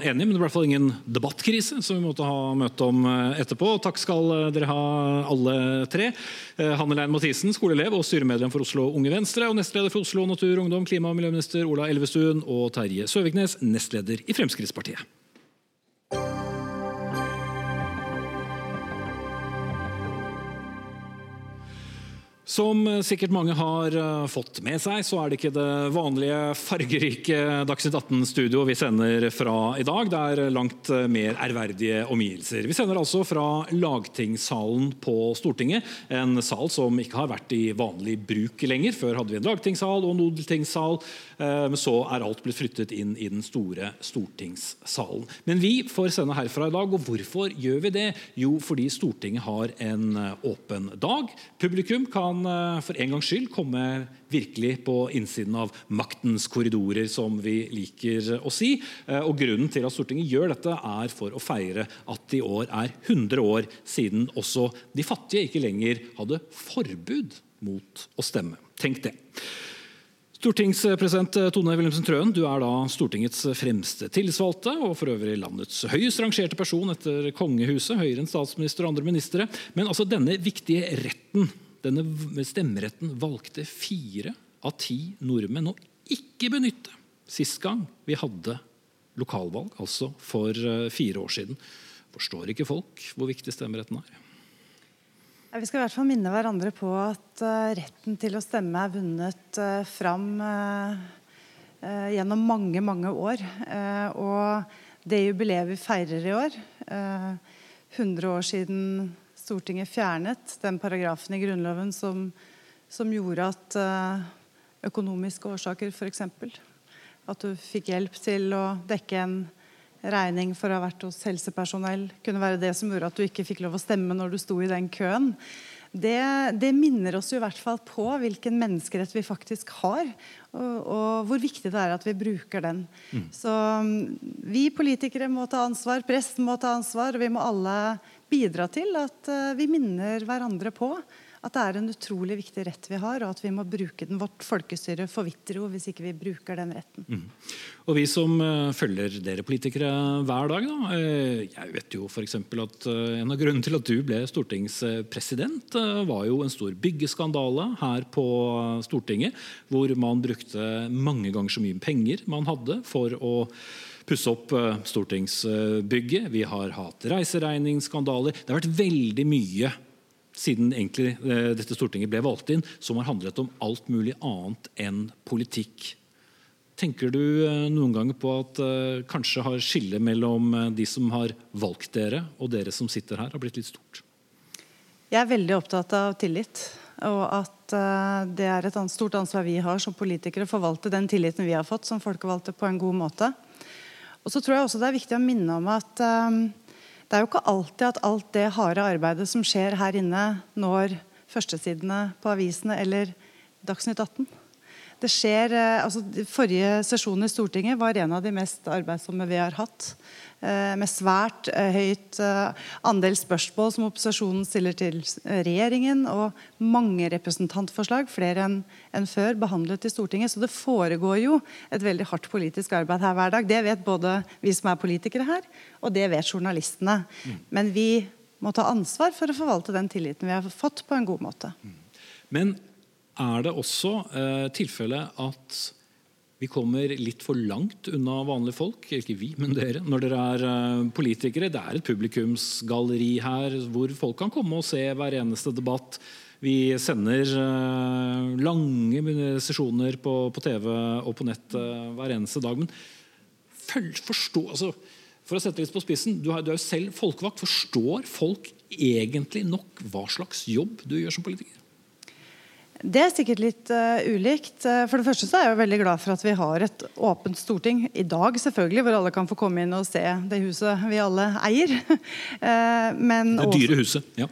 enig. Men det ble i hvert fall ingen debattkrise som vi måtte ha møte om eh, etterpå. Takk skal dere ha, alle tre. Eh, Hanne Lein Mathisen, skoleelev og styremedlem for Oslo Unge Venstre. Og nestleder for Oslo Natur Ungdom, klima- og miljøminister Ola Elvestuen. Og Terje Søviknes, nestleder i Fremskrittspartiet. Som sikkert mange har eh, fått med seg, så er det ikke det vanlige fargerike Dagsnytt 18-studio vi sender fra i dag. Det er langt eh, mer ærverdige omgivelser. Vi sender altså fra lagtingssalen på Stortinget. En sal som ikke har vært i vanlig bruk lenger. Før hadde vi en lagtingssal og en odeltingssal, eh, men så er alt blitt flyttet inn i den store stortingssalen. Men vi får sende herfra i dag, og hvorfor gjør vi det? Jo, fordi Stortinget har en åpen dag. Publikum kan Eh, for en gangs skyld komme virkelig på innsiden av maktens korridorer, som vi liker å si. Eh, og Grunnen til at Stortinget gjør dette, er for å feire at det i år er 100 år siden også de fattige ikke lenger hadde forbud mot å stemme. Tenk det. Stortingspresident Tone Wilhelmsen Trøen, du er da Stortingets fremste tillitsvalgte, og for øvrig landets høyest rangerte person etter kongehuset, høyere enn statsminister og andre ministre. Men altså denne viktige retten denne stemmeretten valgte fire av ti nordmenn å ikke benytte sist gang vi hadde lokalvalg, altså for eh, fire år siden. Forstår ikke folk hvor viktig stemmeretten er? Vi skal i hvert fall minne hverandre på at eh, retten til å stemme er vunnet eh, fram gjennom mange, mange år. Og det jubileet vi feirer i år, 100 år siden Stortinget fjernet den paragrafen i Grunnloven som, som gjorde at uh, økonomiske årsaker, f.eks. At du fikk hjelp til å dekke en regning for å ha vært hos helsepersonell, kunne være det som gjorde at du ikke fikk lov å stemme når du sto i den køen. Det, det, minner oss i hvert fall på hvilken menneskerett vi faktisk har, og, og hvor viktig det er at vi bruker den. Mm. Så um, vi politikere må ta ansvar, presten må ta ansvar, og vi må alle bidra til at eh, vi minner hverandre på at det er en utrolig viktig rett vi har, og at vi må bruke den. Vårt folkestyre forvitrer jo hvis ikke vi bruker den retten. Mm. Og vi som uh, følger dere politikere hver dag, da, uh, jeg vet jo f.eks. at uh, en av grunnene til at du ble stortingspresident, var jo en stor byggeskandale her på Stortinget, hvor man brukte mange ganger så mye penger man hadde for å pusse opp eh, stortingsbygget. Vi har hatt reiseregningsskandaler. Det har vært veldig mye siden egentlig eh, dette Stortinget ble valgt inn, som har handlet om alt mulig annet enn politikk. Tenker du eh, noen ganger på at kanskje har skillet mellom de som har valgt dere, og dere som sitter her, har blitt litt stort? Jeg er veldig opptatt av tillit. Og at det er et stort ansvar vi har som politikere å forvalte den tilliten vi har fått som folkevalgte på en god måte. Og så tror jeg også det er viktig å minne om at um, det er jo ikke alltid at alt det harde arbeidet som skjer her inne, når førstesidene på avisene eller Dagsnytt 18. Det skjer, uh, altså Forrige sesjon i Stortinget var en av de mest arbeidsomme vi har hatt. Eh, med svært eh, høyt eh, andel spørsmål som opposisjonen stiller til regjeringen, og mange representantforslag, flere enn før, behandlet i Stortinget. Så det foregår jo et veldig hardt politisk arbeid her hver dag. Det vet både vi som er politikere her, og det vet journalistene. Mm. Men vi må ta ansvar for å forvalte den tilliten vi har fått, på en god måte. Mm. Men er det også eh, tilfellet at vi kommer litt for langt unna vanlige folk, ikke vi, men dere, når dere er eh, politikere. Det er et publikumsgalleri her hvor folk kan komme og se hver eneste debatt. Vi sender eh, lange sesjoner på, på, TV og på nett uh, hver eneste dag. Men følg, forstå, altså, for å sette litt på spissen, du er, du er jo selv folkevakt. Forstår folk egentlig nok hva slags jobb du gjør som politiker? Det er sikkert litt uh, ulikt. For det første så er jeg veldig glad for at vi har et åpent storting i dag, selvfølgelig, hvor alle kan få komme inn og se det huset vi alle eier. uh, men det dyre huset, ja.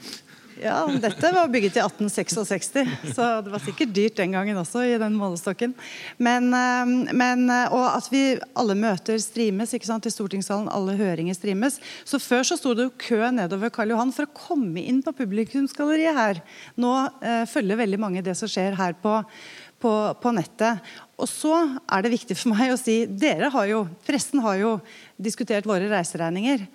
Ja, dette var bygget i 1866, så det var sikkert dyrt den gangen også. i den målestokken. Men, eh, men, eh, og at vi alle møter streames ikke sant, i stortingssalen. Alle høringer streames. Så Før så sto det jo kø nedover Karl Johan for å komme inn på publikumsgalleriet her. Nå eh, følger veldig mange det som skjer her på, på, på nettet. Og så er det viktig for meg å si dere har jo, Pressen har jo diskutert våre reiseregninger.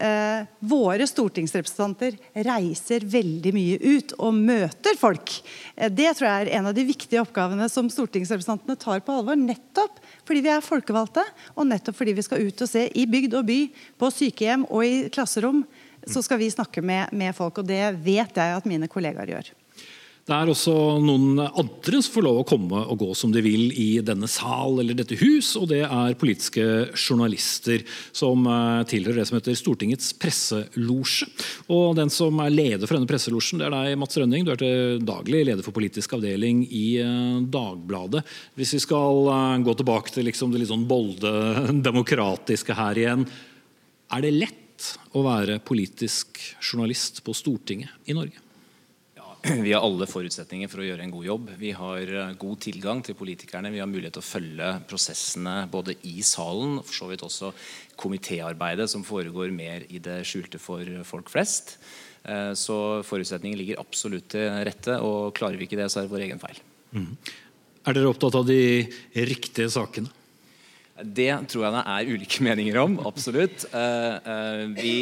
Eh, våre stortingsrepresentanter reiser veldig mye ut og møter folk. Eh, det tror jeg er en av de viktige oppgavene som stortingsrepresentantene tar på alvor. Nettopp fordi vi er folkevalgte, og nettopp fordi vi skal ut og se i bygd og by, på sykehjem og i klasserom. Så skal vi snakke med, med folk, og det vet jeg at mine kollegaer gjør. Det er også noen andre som får lov å komme og gå som de vil i denne sal eller dette hus, og det er politiske journalister som eh, tilhører det som heter Stortingets presselosje. Og den som er leder for denne presselosjen, det er deg, Mats Rønning. Du er til daglig leder for politisk avdeling i eh, Dagbladet. Hvis vi skal eh, gå tilbake til liksom det litt sånn bolde, demokratiske her igjen. Er det lett å være politisk journalist på Stortinget i Norge? Vi har alle forutsetninger for å gjøre en god jobb. Vi har eh, god tilgang til politikerne. Vi har mulighet til å følge prosessene både i salen og for så vidt også komitéarbeidet som foregår mer i det skjulte for folk flest. Eh, så forutsetningen ligger absolutt til rette, og klarer vi ikke det, så er det vår egen feil. Mm. Er dere opptatt av de riktige sakene? Det tror jeg det er ulike meninger om. Absolutt. Vi,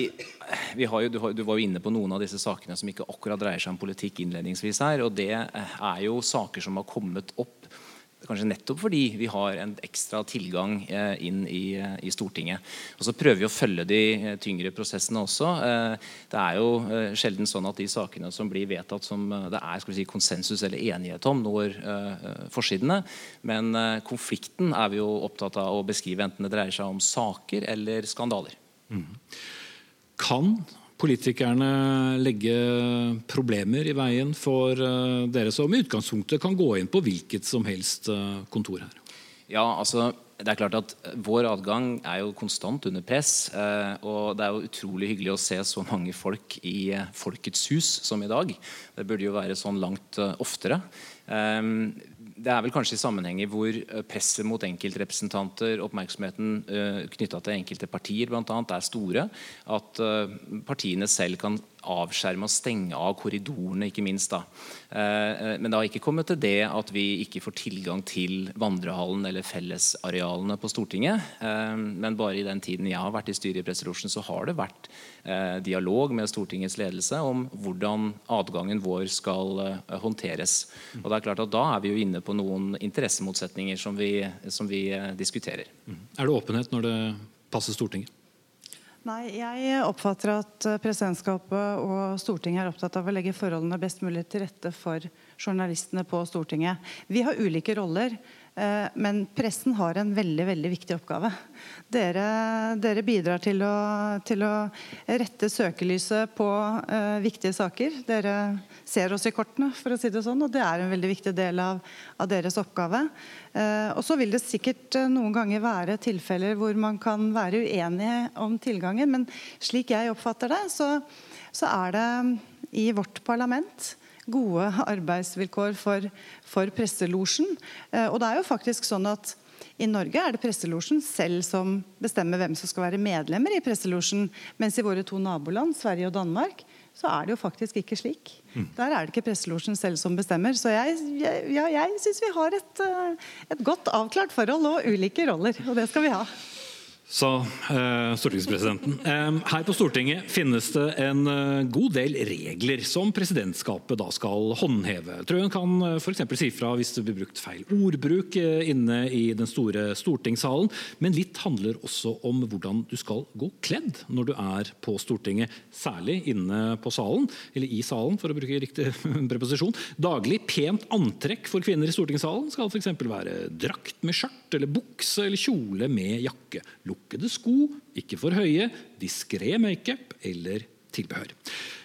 vi jo, du, var jo inne på noen av disse sakene som ikke akkurat dreier seg om politikk innledningsvis her. og Det er jo saker som har kommet opp kanskje nettopp fordi vi har en ekstra tilgang eh, inn i, eh, i, Stortinget. Og Så prøver vi å følge de eh, tyngre prosessene også. Det er jo sjelden sånn at de sakene som blir vedtatt som det er si, konsensus eller enighet om, når forsidene. Men konflikten er vi jo opptatt av å beskrive, enten det dreier seg om saker eller skandaler. Mm. Kan politikerne legge problemer i veien for eh, dere som i utgangspunktet kan gå inn på hvilket som helst eh, kontor her? Ja, altså det er klart at Vår adgang er jo konstant under press. Eh, og Det er jo utrolig hyggelig å se så mange folk i Folkets hus som i dag. Det burde jo være sånn langt oftere det er vel kanskje i sammenhenger hvor eh, presset mot enkeltrepresentanter, oppmerksomheten eh, knytta til enkelte partier annet, er store, at uh, partiene selv kan avskjerme og stenge av korridorene, ikke minst. da. Uh, men det har ikke kommet til det at vi ikke får tilgang til vandrehallen eller fellesarealene på Stortinget. men bare i den tiden jeg har vært i styret i Presselosjen, så har det vært dialog med Stortingets ledelse om hvordan adgangen vår skal håndteres. Og det er klart at Da er vi jo inne på noen interessemotsetninger som vi, som vi eh, diskuterer. Mm. Er det åpenhet når det passer Stortinget? Nei, Jeg oppfatter at eh, presidentskapet og Stortinget er opptatt av å legge forholdene best mulig til rette for journalistene på Stortinget. Vi har ulike roller. Eh, men pressen har en veldig veldig viktig oppgave. Dere, dere bidrar til å, til å, rette søkelyset på uh, viktige saker. Dere ser oss i kortene, for å si det sånn, og det er en veldig viktig del av, av deres oppgave. Uh, og så vil det sikkert noen ganger være tilfeller hvor man kan være uenige om tilgangen, men slik jeg oppfatter det, så, så er det i vårt parlament gode arbeidsvilkår for, for presselosjen. Eh, og det er jo faktisk sånn at i Norge er det presselosjen selv som bestemmer hvem som skal være medlemmer i presselosjen. Mens i våre to naboland, Sverige og Danmark, så er det jo faktisk ikke slik. Mm. Der er det ikke presselosjen selv som bestemmer. Så jeg, jeg, ja, jeg syns vi har et, eh, et, godt avklart forhold og ulike roller. Og det skal vi ha. Sa eh, stortingspresidenten. Eh, her på Stortinget finnes det en eh, god del regler som presidentskapet da skal håndheve. Trøen kan eh, f.eks. si fra hvis det blir brukt feil ordbruk eh, inne i den store stortingssalen. Men litt handler også om hvordan du skal gå kledd når du er på Stortinget. Særlig inne på salen, eller i salen, for å bruke riktig preposisjon. Daglig pent antrekk for kvinner i stortingssalen skal f.eks. være drakt med skjørt eller bukse eller kjole med jakke. Lukkede sko, ikke for høye, diskré makeup eller tilbehør.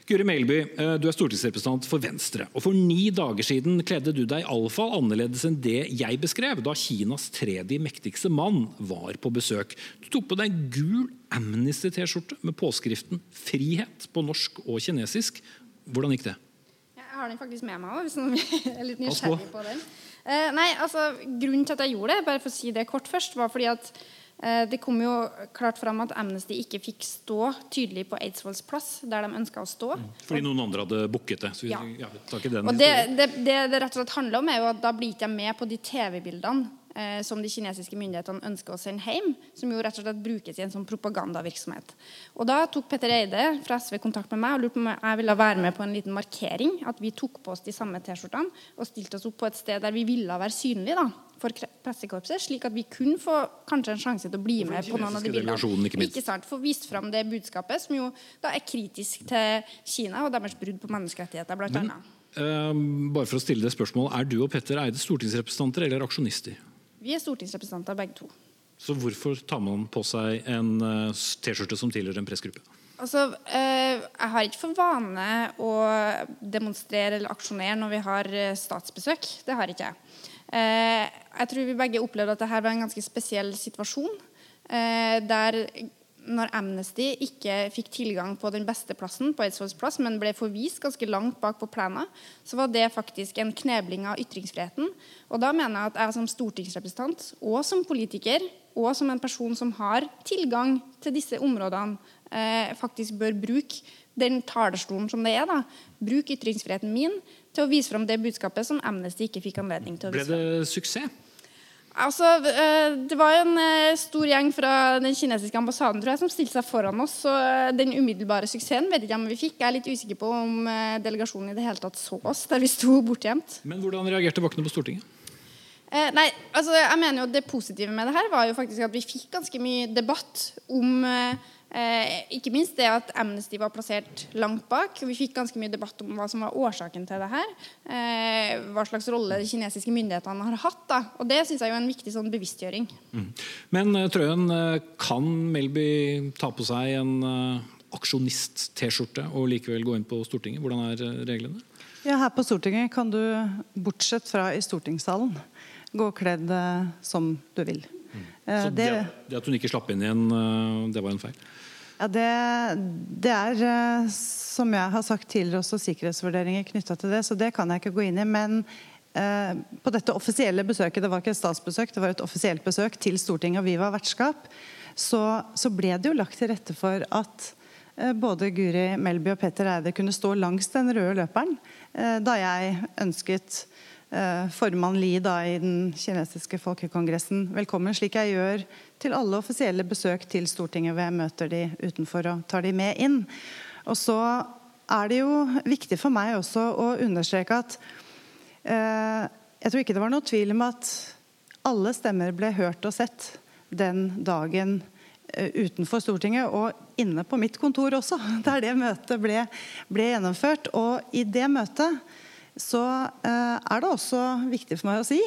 Guri Melby, eh, du er stortingsrepresentant for Venstre. og For ni dager siden kledde du deg iallfall annerledes enn det jeg beskrev da Kinas tredje mektigste mann var på besøk. Du tok på deg gul Amnesty-T-skjorte med påskriften 'Frihet' på norsk og kinesisk. Hvordan gikk det? Jeg har den faktisk med meg òg, hvis noen er litt nysgjerrig på den. Eh, nei, altså, Grunnen til at jeg gjorde det, bare for å si det kort først, var fordi at det kom jo klart fram at Amnesty ikke fikk stå tydelig på Eidsvolls plass, der de ønska å stå. Mm. Fordi noen andre hadde booket det. ja. ja, og det, det, det, det rett og slett handler om, er jo at da blir ikke jeg med på de TV-bildene eh, som de kinesiske myndighetene ønsker å sende hjem, som jo rett og slett brukes i en sånn propagandavirksomhet. Og Da tok Petter Eide fra SV kontakt med meg og lurte på om jeg ville være med på en liten markering. At vi tok på oss de samme T-skjortene og stilte oss opp på et sted der vi ville være synlige. da for pressekorpset, slik at vi kunne få kanskje en sjanse til å bli med på noen av de bildene. Ikke, ikke sant, Få vist fram det budskapet, som jo da er kritisk til Kina og deres brudd på menneskerettigheter, blant Men, annet. Uh, bare for å stille det spørsmålet, Er du og Petter Eide stortingsrepresentanter eller aksjonister? Vi er stortingsrepresentanter begge to. Så hvorfor tar man på seg en uh, T-skjorte som tilhører en pressgruppe? Altså, uh, Jeg har ikke for vane å demonstrere eller aksjonere når vi har eh, statsbesøk. Det har ikke jeg. Eh, jeg tror vi begge opplevde at dette var en ganske spesiell situasjon. Eh, der når Amnesty ikke fikk tilgang på den beste plassen, på Eidsvolls plass, men ble forvist ganske langt bak på plenen, så var det faktisk en knebling av ytringsfriheten. Og da mener jeg at jeg som stortingsrepresentant og som politiker og som en person som har tilgang til disse områdene, eh, faktisk bør bruke den talerstolen som det er. da, Bruke ytringsfriheten min til å vise fram det budskapet som Amnesty ikke fikk anledning til å vise Ble det suksess? Altså, eh, Det var en eh, stor gjeng fra den kinesiske ambassaden tror jeg, som stilte seg foran oss. så eh, Den umiddelbare suksessen vet ikke om vi fikk. Jeg er litt usikker på om delegasjonen i det hele tatt så oss der vi sto bortgjemt. Men hvordan reagerte vaktene på Stortinget? Eh, nei, altså jeg mener jo Det positive med det her var jo faktisk at vi fikk ganske mye debatt om eh, Eh, ikke minst det at Amnesty var plassert langt bak. Vi fikk ganske mye debatt om hva som var årsaken til det her. Eh, hva slags rolle de kinesiske myndighetene har hatt. Da. Og Det synes jeg er en viktig sånn bevisstgjøring. Mm. Men uh, Trøen, uh, kan Melby ta på seg en uh, aksjonist-T-skjorte og likevel gå inn på Stortinget? Hvordan er reglene? Ja, Her på Stortinget kan du, bortsett fra i stortingssalen, gå kledd som du vil. Mm. Så det, det, at hun ikke slapp inn igjen, det var en feil? Ja, det, det, er, eh, som jeg har sagt tidligere, også sikkerhetsvurderinger knytta til det. Så det kan jeg ikke gå inn i. Men eh, på dette offisielle besøket, det var ikke et statsbesøk, det var et offisielt besøk til Stortinget, og vi var vertskap, så, så ble det jo lagt til rette for at eh, både Guri Melby og Petter Eide kunne stå langs den røde løperen eh, da jeg ønsket Eh, formann Li da, i den kinesiske folkekongressen velkommen, slik jeg gjør til alle offisielle besøk til Stortinget hvor jeg møter de utenfor og tar de med inn. Og så er det jo viktig for meg også å understreke at eh, jeg tror ikke det var noe tvil om at alle stemmer ble hørt og sett den dagen eh, utenfor Stortinget og inne på mitt kontor også, der det møtet ble, ble gjennomført. Og i det møtet så eh, er det også viktig for meg å si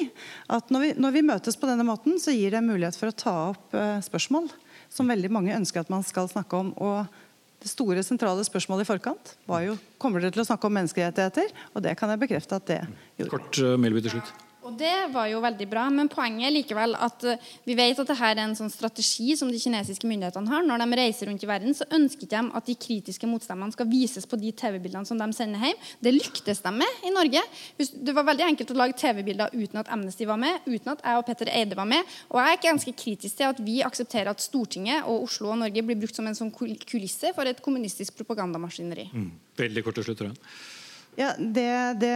at når vi, når vi, møtes på denne måten, så gir det mulighet for å ta opp eh, spørsmål som veldig mange ønsker at man skal snakke om. og det store sentrale spørsmålet i forkant var jo kommer dere til å snakke om menneskerettigheter. Og det kan jeg bekrefte at det gjorde. Kort, uh, til slutt. Og Det var jo veldig bra, men poenget er likevel at uh, vi vet at dette er en sånn strategi som de kinesiske myndighetene har. Når de reiser rundt i verden, så ønsker de at de kritiske motstemmene skal vises på de TV-bildene som de sender hjem. Det lyktes de med i Norge. Det var veldig enkelt å lage TV-bilder uten at Amnesty var med, uten at jeg og Petter Eide var med. Og jeg er ganske kritisk til at vi aksepterer at Stortinget og Oslo og Norge blir brukt som en sånn kulisse for et kommunistisk propagandamaskineri. Mm. Veldig kort til slutt, jeg. Ja, det, det,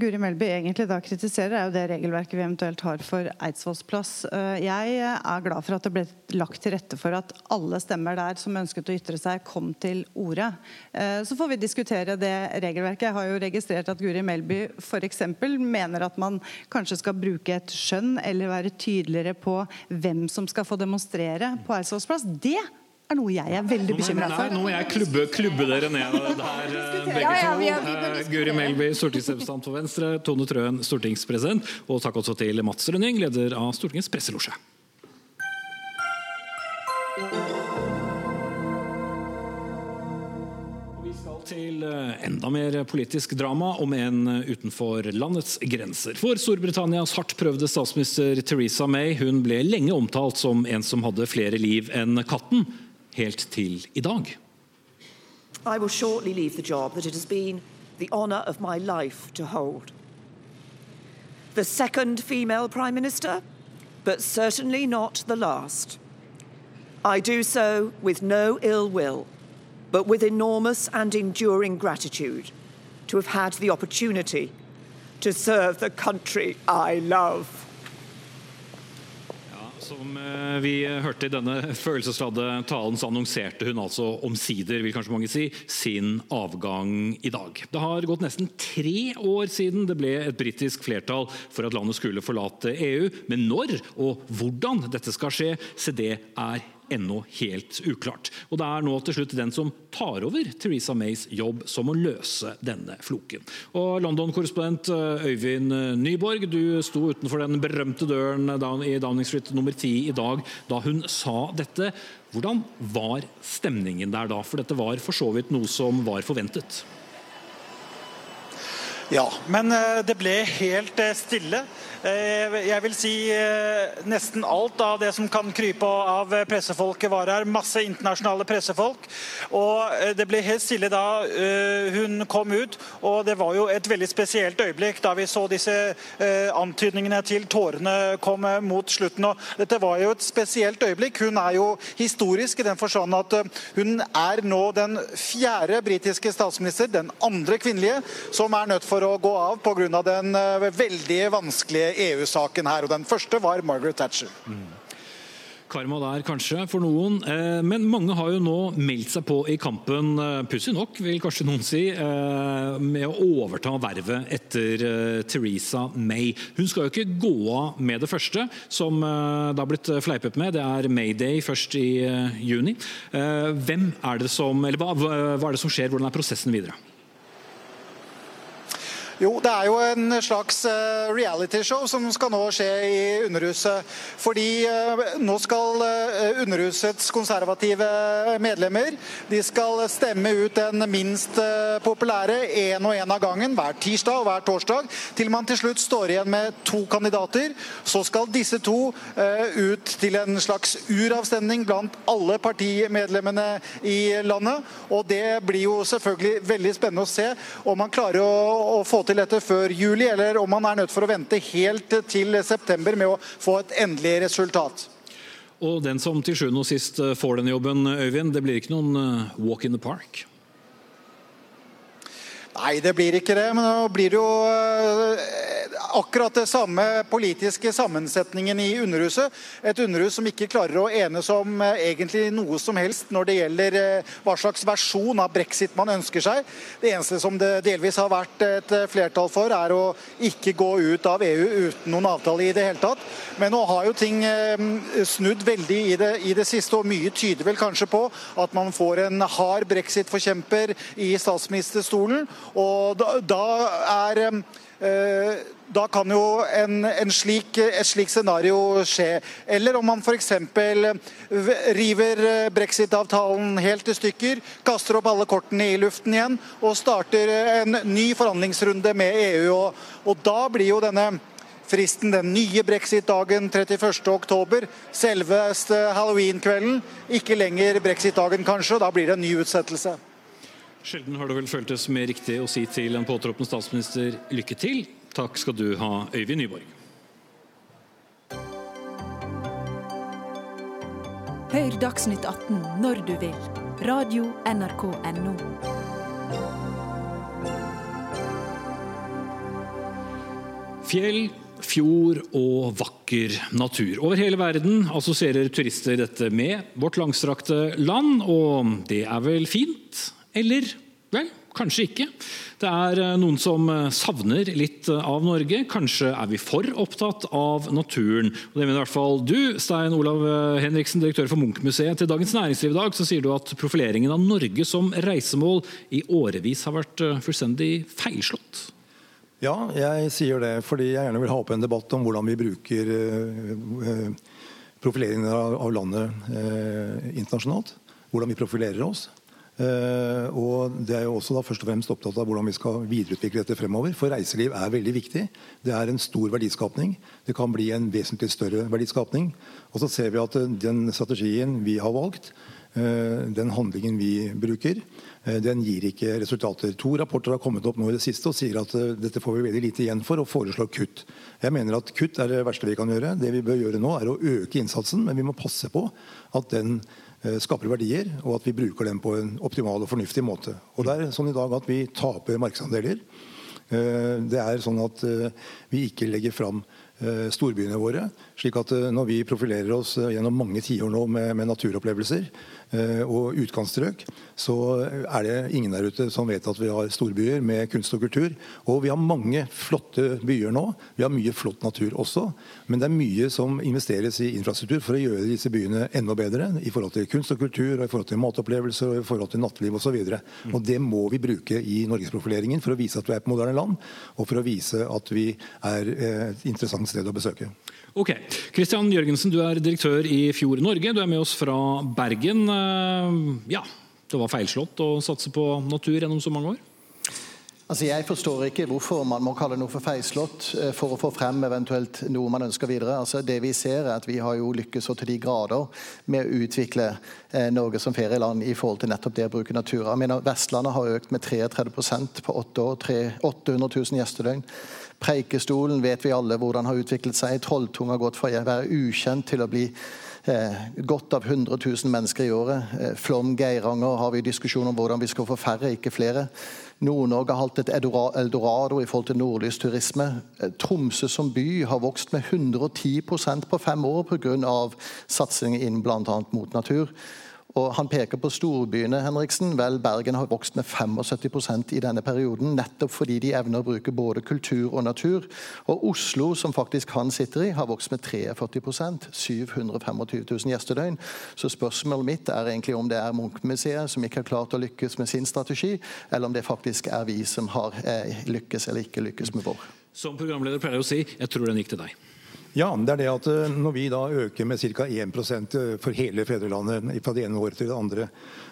Guri Melby egentlig da kritiserer, er jo det regelverket vi eventuelt har for Eidsvolls plass. Eh, jeg er glad for at det ble lagt til rette for at alle stemmer der som ønsket å ytre seg, kom til orde. Eh, så får vi diskutere det regelverket. Jeg har jo registrert at Guri Melby f.eks. mener at man kanskje skal bruke et skjønn eller være tydeligere på hvem som skal få demonstrere på Eidsvolls plass. Det er noe jeg er veldig bekymra for. Nå må jeg klubbe, klubbe dere ned der, eh, begge Ja, ja, er- to. Eh, Guri Melby, stortingsrepresentant for Venstre. Tone Trøen, stortingspresident. Og takk også til Mats Rønning, leder av Stortingets presselosje. til eh, enda mer politisk drama, om enn utenfor landets grenser. For Storbritannias hardt prøvde statsminister Theresa May hun ble lenge omtalt som en som hadde flere liv enn katten, helt til i dag. I will shortly leave the job that it has been the honour of my life to hold. The second female Prime Minister, but certainly not the last. I do so with no ill will, but with enormous and enduring gratitude to have had the opportunity to serve the country I love. Som eh, vi hørte i denne følelsesladde talen, så annonserte hun altså omsider vil kanskje mange si, sin avgang i dag. Det har gått nesten tre år siden det ble et britisk flertall for at landet skulle forlate EU. Men når og hvordan dette skal skje, se det er ennå helt uklart. Og Det er nå til slutt den som tar over Theresa Mays jobb som må løse denne floken. Og London-korrespondent eh, Øyvind Nyborg, du sto utenfor den berømte døren down i Downing Street nummer 10 i dag da hun sa dette. Hvordan var stemningen der da? For dette var for så vidt noe som var forventet. Ja, men eh, det ble helt eh, stille. Eh, Jeg vil si nesten alt av det som kan krype av pressefolket var her. Masse internasjonale pressefolk. Og det ble helt stille da hun kom ut. Og det var jo et veldig spesielt øyeblikk da vi så disse antydningene til tårene kom mot slutten. Og dette var jo et spesielt øyeblikk. Hun er jo historisk i den forstand at hun er nå den fjerde britiske statsminister, den andre kvinnelige, som er nødt for å gå av pga. den veldig vanskelige EU-saken her. og Den første var Margaret Thatcher. Karma der kanskje for noen, eh, men mange har jo nå meldt seg på i kampen, eh, pussig nok vil kanskje noen si, eh, med å overta vervet etter Teresa May. Hun skal jo ikke gå av med det første, som det har blitt fleipet med. Det er Mayday først i juni. Hvem er det som, eller hva, hva er det som skjer? Hvordan er prosessen videre? Jo, det er jo en slags eh, realityshow som skal nå skje i Underhuset. Fordi eh, nå skal eh, Underhusets konservative medlemmer de skal stemme ut den minst populære én og én av gangen hver tirsdag og hver torsdag, til man til slutt står igjen med to kandidater. Så skal disse to ut til en slags uravstemning blant alle partimedlemmene i landet. Og det blir jo selvfølgelig veldig spennende å se om man klarer å, å få til dette før juli, eller om han er nødt for å vente helt til september med å få et endelig resultat. Og den som til sjuende og sist får denne jobben, Øyvind, det blir ikke noen eh, walk in the park? Nei, det blir ikke det. Men nå blir det jo eh, akkurat det samme politiske sammensetningen i Underhuset. Et underhus som ikke klarer å enes om eh, egentlig noe som helst når det gjelder eh, hva slags versjon av brexit man ønsker seg. Det eneste som det delvis har vært et flertall for, er å ikke gå ut av EU uten noen avtale i det hele tatt. Men nå har jo ting snudd veldig i det, i det siste, og mye tyder vel kanskje på at man får en hard brexit-forkjemper i statsministerstolen. Og da, da er eh, da kan jo en, en slik, et slikt scenario skje. Eller om man f.eks. river brexit-avtalen helt i stykker, kaster opp alle kortene i luften igjen og starter en ny forhandlingsrunde med EU. Og, og da blir jo denne fristen den nye brexit-dagen 31.10. Selveste halloween-kvelden. Ikke lenger brexit-dagen, kanskje, og da blir det en ny utsettelse. Sjelden har det vel føltes mer riktig å si til en påtroppende statsminister lykke til. Takk skal du ha, Øyvind Nyborg. Hør Dagsnytt 18 når du vil. Radio NRK Radio.nrk.no. Fjell, fjord og vakker natur. Over hele verden assosierer turister dette med vårt langstrakte land, og det er vel fint? Eller vel, kanskje ikke. Det er eh, noen som eh, savner litt eh, av Norge. Kanskje er vi for opptatt av naturen. Og det mener i hvert fall du, Stein Olav Henriksen, direktør for Munch-museet. Til Dagens Næringsliv i dag så sier du at profileringen av Norge som reisemål i årevis har vært fullstendig feilslått. Ja, jeg sier det fordi jeg gjerne vil ha opp en debatt om hvordan vi bruker profileringen av landet internasjonalt. Hvordan vi profilerer oss. Uh, og Det er jo også da først og fremst opptatt av hvordan vi skal videreutvikle dette fremover. For reiseliv er veldig viktig. Det er en stor verdiskapning. Det kan bli en vesentlig større verdiskapning. Og så ser vi at den strategien vi har valgt, uh, den handlingen vi bruker, den gir ikke resultater. To rapporter har kommet opp nå i det siste og sier at dette får vi veldig lite igjen for, og foreslår kutt. Jeg mener at kutt er det verste vi kan gjøre. Det vi bør gjøre nå, er å øke innsatsen, men vi må passe på at den Eh, skaper verdier, og at vi bruker dem på en optimal og fornuftig måte. Og Det er sånn i dag at vi taper markedsandeler. Eh, det er sånn at eh, vi ikke legger fram storbyene våre. Slik at Når vi profilerer oss gjennom mange tiår nå med, med naturopplevelser, Eh, og utkantstrøk, så er det ingen der ute som vet at vi har storbyer med kunst og kultur. Og vi har mange flotte byer nå. Vi har mye flott natur også. Men det er mye som investeres i infrastruktur for å gjøre disse byene enda bedre i forhold til kunst og kultur, og i forhold til matopplevelser og i forhold til natteliv osv. Mm. Og det må vi bruke i norgesprofileringen for å vise at vi er et moderne land, og for å vise at vi er et interessant sted å besøke. Ok. Kristian Jørgensen, du er direktør i Fjord Norge. Du er med oss fra Bergen. Eh, ja, det var feilslått å satse på natur gjennom så mange år? Altså Jeg forstår ikke hvorfor man må kalle noe for feilslått eh, for å få frem eventuelt noe man ønsker videre. Altså Det Vi ser er at vi har jo lykkes så til de grader med å utvikle eh, Norge som ferieland i forhold til nettopp det å bruke natur. Jeg mener Vestlandet har økt med 33% på åtte år. 800 000 gjestedøgn. Preikestolen vet vi alle hvordan har utviklet seg. Trolltung har gått fra å være ukjent til å bli eh, godt av 100 000 mennesker i året. Eh, Flom, Geiranger har vi diskusjon om hvordan vi skal få færre, ikke flere. Nord-Norge har hatt et eldorado i forhold til nordlysturisme. Eh, Tromsø som by har vokst med 110% på fem år pga. satsing inn bl.a. mot natur. Og Han peker på storbyene. Henriksen. Vel, Bergen har vokst med 75% i denne perioden, nettopp fordi de evner å bruke både kultur og natur. Og Oslo, som faktisk han sitter i, har vokst med 43 725 000 gjestedøgn. Så spørsmålet mitt er egentlig om det er Munch-museet som ikke har klart å lykkes med sin strategi, eller om det faktisk er vi som har eh, lykkes eller ikke lykkes med vår. Som programleder pleier jeg å si, jeg tror den gikk til deg. Ja, det er det at eh, Når vi da øker med ca. 1 eh, for hele fedrelandet fra det ene året til det andre,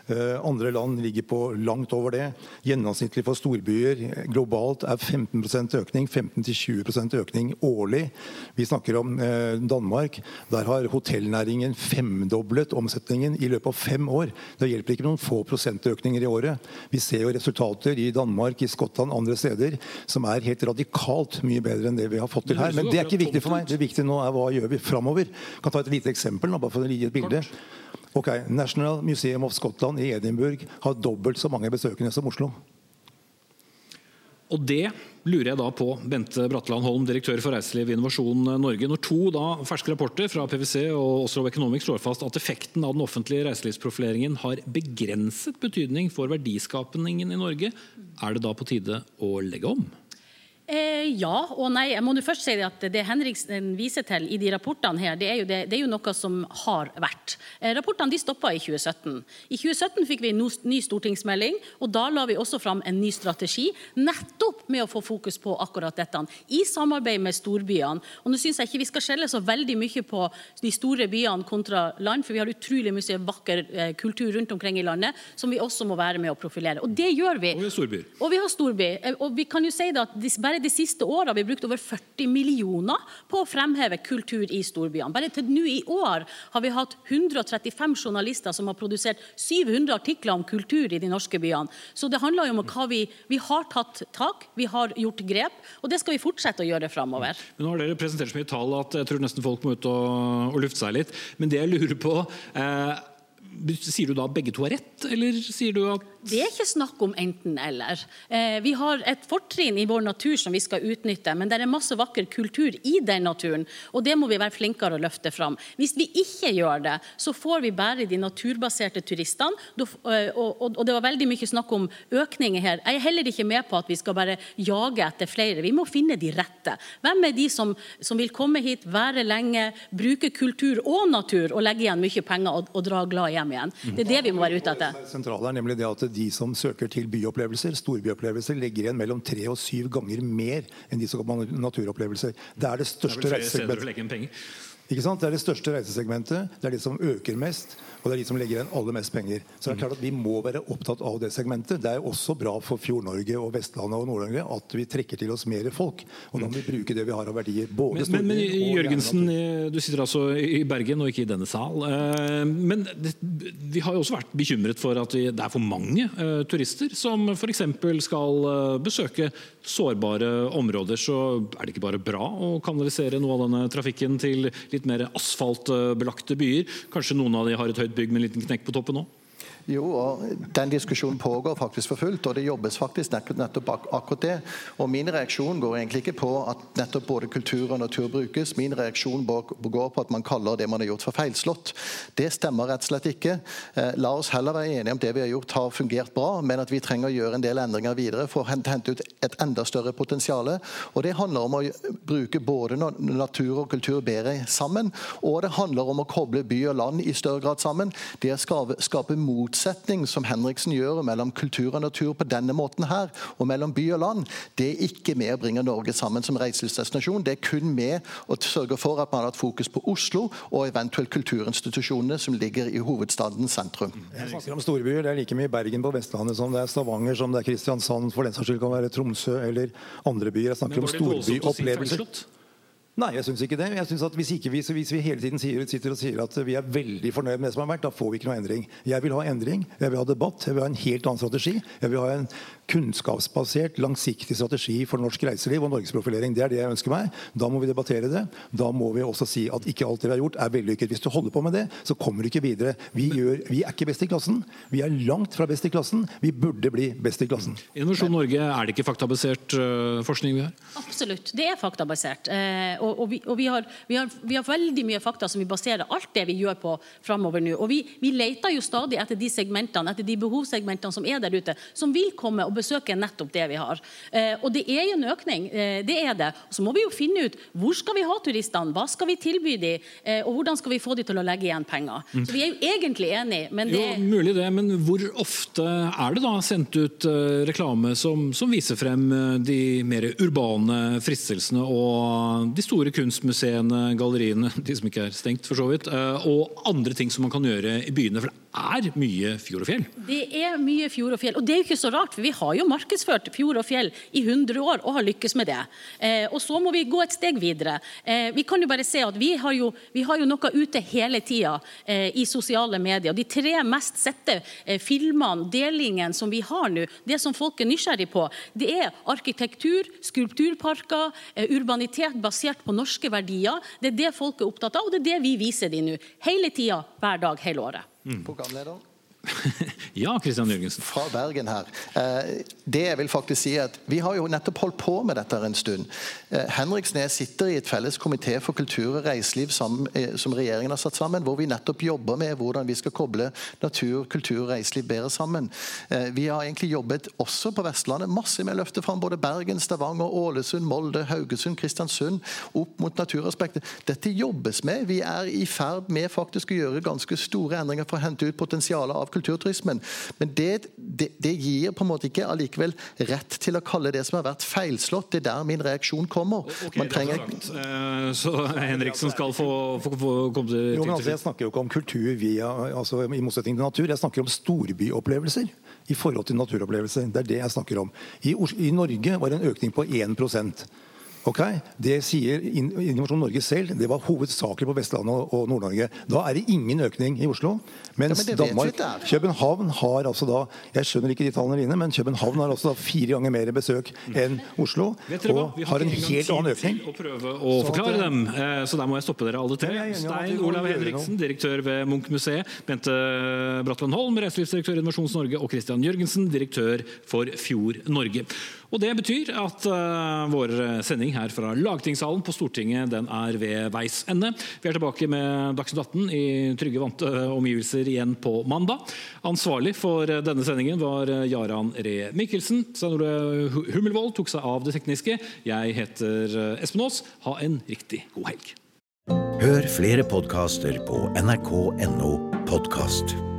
Eh, andre land ligger på langt over det. Gjennomsnittlig for storbyer globalt er 15% økning, 15-20% økning årlig. Vi snakker om Danmark. Der har hotellnæringen femdoblet omsetningen i løpet av fem år. Det hjelper ikke noen få prosentøkninger i året. Vi ser jo resultater i Danmark, i Skottland, andre steder som er helt radikalt mye bedre enn det vi har fått til her. Men det er ikke viktig for meg. Det viktige nå er hva gjør vi framover. Jeg kan ta et lite eksempel, bare for å gi et bilde. Ok, National Museum of Scotland i Edinburgh har dobbelt så mange besøkende som Oslo. Og det lurer jeg da på, Bente Bratteland Holm, direktør for Reiseliv Innovasjon Norge. Når to da ferske rapporter fra PwC og Oslo Economics slår fast at effekten av den offentlige reiselivsprofileringen har begrenset betydning for verdiskapningen i Norge, er det da på tide å legge om? Eh, ja og nei. Jeg må først si at Det Henriksen viser til i de rapportene, her, det er, det, det er jo, noe som har vært. Eh, rapportene de stoppa i 2017. I 2017 fikk vi en ny stortingsmelding, og da la vi også fram en ny strategi. Nettopp med å få fokus på akkurat dette, i samarbeid med storbyene. Og Nå syns jeg ikke vi skal skjelle så veldig mye på de store byene kontra land, for vi har utrolig mye vakker eh, kultur rundt omkring i landet som vi også må være med å profilere. Og det gjør vi. Og vi har storbyer. Og vi har storby. Eh, og vi kan jo si det at bare bare de siste åra har vi brukt over 40 millioner på å fremheve kultur i storbyene. Bare til nå i år har vi hatt 135 journalister som har produsert 700 artikler om kultur i de norske byene. Så det handler jo om hva vi, vi har tatt tak, vi har gjort grep, og det skal vi fortsette å gjøre framover. Nå har dere presentert så mye tall at jeg tror nesten folk må ut og, og lufte seg litt. Men det jeg lurer på eh, Sier du da begge to har rett, eller sier du at Det er ikke snakk om enten-eller. Eh, vi har et fortrinn i vår natur som vi skal utnytte, men det er masse vakker kultur i den naturen, og det må vi være flinkere å løfte fram. Hvis vi ikke gjør det, så får vi bare de naturbaserte turistene, eh, og, det var veldig mye snakk om økninger her. Jeg er heller ikke med på at vi skal bare jage etter flere. Vi må finne de rette. Hvem er de som, som vil komme hit, være lenge, bruke kultur og natur og legge igjen mye penger og, og dra glad hjem igjen? Det er det vi må være ute etter. Sentrale er nemlig det at De som søker til byopplevelser, storbyopplevelser, legger igjen mellom tre og syv ganger mer enn de som går på naturopplevelser. Det er det største reisesegmentet. Ikke sant? Det er det største reisesegmentet. Det er de som øker mest og det er de som legger igjen aller mest penger. Så det er klart at Vi må være opptatt av det segmentet. Det er også bra for Fjord-Norge og Vestlandet og Nord-Norge at vi trekker til oss mer folk. Og da må vi bruke det vi har av verdier. både Men, men, men Jørgensen, eh, du sitter altså i Bergen og ikke i denne sal. Eh, men det, vi har jo også vært bekymret for at det er for mange uh, turister som f.eks. skal besøke sårbare områder. Så er det ikke bare bra å kanalisere noe av denne trafikken til litt mer asfaltbelagte byer. Kanskje noen av de har et høyt bygg med en liten knekk på toppen òg? Jo, og Den diskusjonen pågår faktisk for fullt, og det jobbes faktisk nettopp akkurat det. Og Min reaksjon går egentlig ikke på at nettopp både kultur og natur brukes. Min reaksjon går på at man kaller det man har gjort for feilslått. Det stemmer rett og slett ikke. Eh, la oss heller være enige om det vi har gjort har fungert bra, men at vi trenger å gjøre en del endringer videre for å hente ut et enda større potensial. Og Det handler om å bruke både natur og kultur bedre sammen, og det handler om å koble by og land i større grad sammen. Det å skape mot motsetning som Henriksen gjør mellom kultur og natur på denne måten her, og mellom by og land, det er ikke med å bringe Norge sammen som reiselivsdestinasjon. Det er kun med å sørge for at man har hatt fokus på Oslo og eventuelt kulturinstitusjonene som ligger i hovedstadens sentrum. Jeg snakker om storbyer. Det er like mye Bergen på Vestlandet som det er Stavanger, som det er Kristiansand, for den saks skyld kan være Tromsø eller andre byer. Jeg snakker om storbyopplevelser. Nei, jeg syns ikke det. Jeg synes at hvis, vi, hvis vi hele tiden sier, sitter og sier at vi er veldig fornøyd med det som har vært, da får vi ikke noe endring. Jeg vil ha endring, jeg vil ha debatt, jeg vil ha en helt annen strategi. Jeg vil ha en kunnskapsbasert, langsiktig strategi for norsk reiseliv og norgesprofilering. Det er det jeg ønsker meg. Da må vi debattere det. Da må vi også si at ikke alt det vi har gjort, er vellykket. Hvis du holder på med det, så kommer du ikke videre. Vi, gjør, vi er ikke best i klassen. Vi er langt fra best i klassen. Vi burde bli best i klassen. Innovasjon Norge, er det ikke faktabasert uh, forskning vi har? Absolutt, det er faktabasert. Uh, og, og, vi, og vi, har, vi, har, vi, har, veldig mye fakta som vi baserer alt det vi gjør på framover nå. Og vi, vi leter jo stadig etter de segmentene, etter de behovssegmentene som er der ute, som vil komme og besøke nettopp det vi har. Eh, og det er jo en økning, eh, det er det. Så må vi jo finne ut hvor skal vi ha turistene, hva skal vi tilby dem, eh, og hvordan skal vi få dem til å legge igjen penger. Så vi er jo egentlig enige, men det Jo, mulig det, men hvor ofte er det da sendt ut reklame som, som viser frem de mer urbane fristelsene og de store kunstmuseene, galleriene, de som ikke er stengt for så vidt, og andre ting som man kan gjøre i byene? For det er mye fjord og fjell? Det er mye fjord og fjell, og det er jo ikke så rart, for vi har jo markedsført fjord og fjell i 100 år og har lykkes med det. Eh, og så må vi gå et steg videre. Eh, vi kan jo bare se at vi har jo, vi har jo noe ute hele tida eh, i sosiale medier. De tre mest sette eh, filmene, delingen som vi har nå, det som folk er nysgjerrig på, det er arkitektur, skulpturparker, eh, urbanitet basert på norske verdier. Det er det folk er opptatt av, og det er det vi viser dem nå. Hele tida, hver dag, hele året. Mm. Ja, Kristian Jørgensen. Fra Bergen her. Eh, det jeg vil faktisk si at Vi har jo nettopp holdt på med dette en stund. Eh, Henriksnes sitter i et felles komité for kultur og reiseliv eh, som regjeringen har satt sammen, hvor vi nettopp jobber med hvordan vi skal koble natur, kultur og reiseliv bedre sammen. Vi har egentlig jobbet også på Vestlandet masse med å løfte fram både Bergen, Stavanger, Ålesund, Molde, Haugesund, Kristiansund opp mot naturaspektet. Dette jobbes med. Vi er i ferd med faktisk å gjøre ganske store endringer for å hente ut potensialet av kulturturismen. Men det, det, det, gir på en måte ikke allikevel rett til å kalle det som har vært feilslått. Det er der min reaksjon kommer. Okay, trenger... Så, så Henriksen skal få, få, få komme til, jo, men altså, Jeg snakker jo ikke om kultur via, altså, i motsetning til natur. Jeg snakker om storbyopplevelser i forhold til naturopplevelser. Det er det jeg snakker om. I, I Norge var det en økning på 1 Ok, Det sier Innovasjon Norge selv. Det var hovedsakelig på Vestlandet og Nord-Norge. Da er det ingen økning i Oslo. Mens ja, men Danmark, København har altså da Jeg skjønner ikke de tallene dine, men København har altså da fire ganger mer besøk enn Oslo. Og har en helt annen økning. Å prøve å forklare dem, eh, så der må jeg stoppe dere alle tre. Stein Olav Henriksen, direktør ved Munch-museet. Bente Bratland Holm, reiselivsdirektør i Innovasjons Norge. Og Christian Jørgensen, direktør for Fjord Norge. Og Det betyr at uh, vår sending her fra lagtingssalen på Stortinget den er ved veis ende. Vi er tilbake med Dagsnytt 18 i trygge, vante omgivelser igjen på mandag. Ansvarlig for denne sendingen var Jaran Ree Mikkelsen. Stein Ole Hummelvold tok seg av det tekniske. Jeg heter Espen Aas. Ha en riktig god helg. Hør flere podkaster på nrk.no podkast.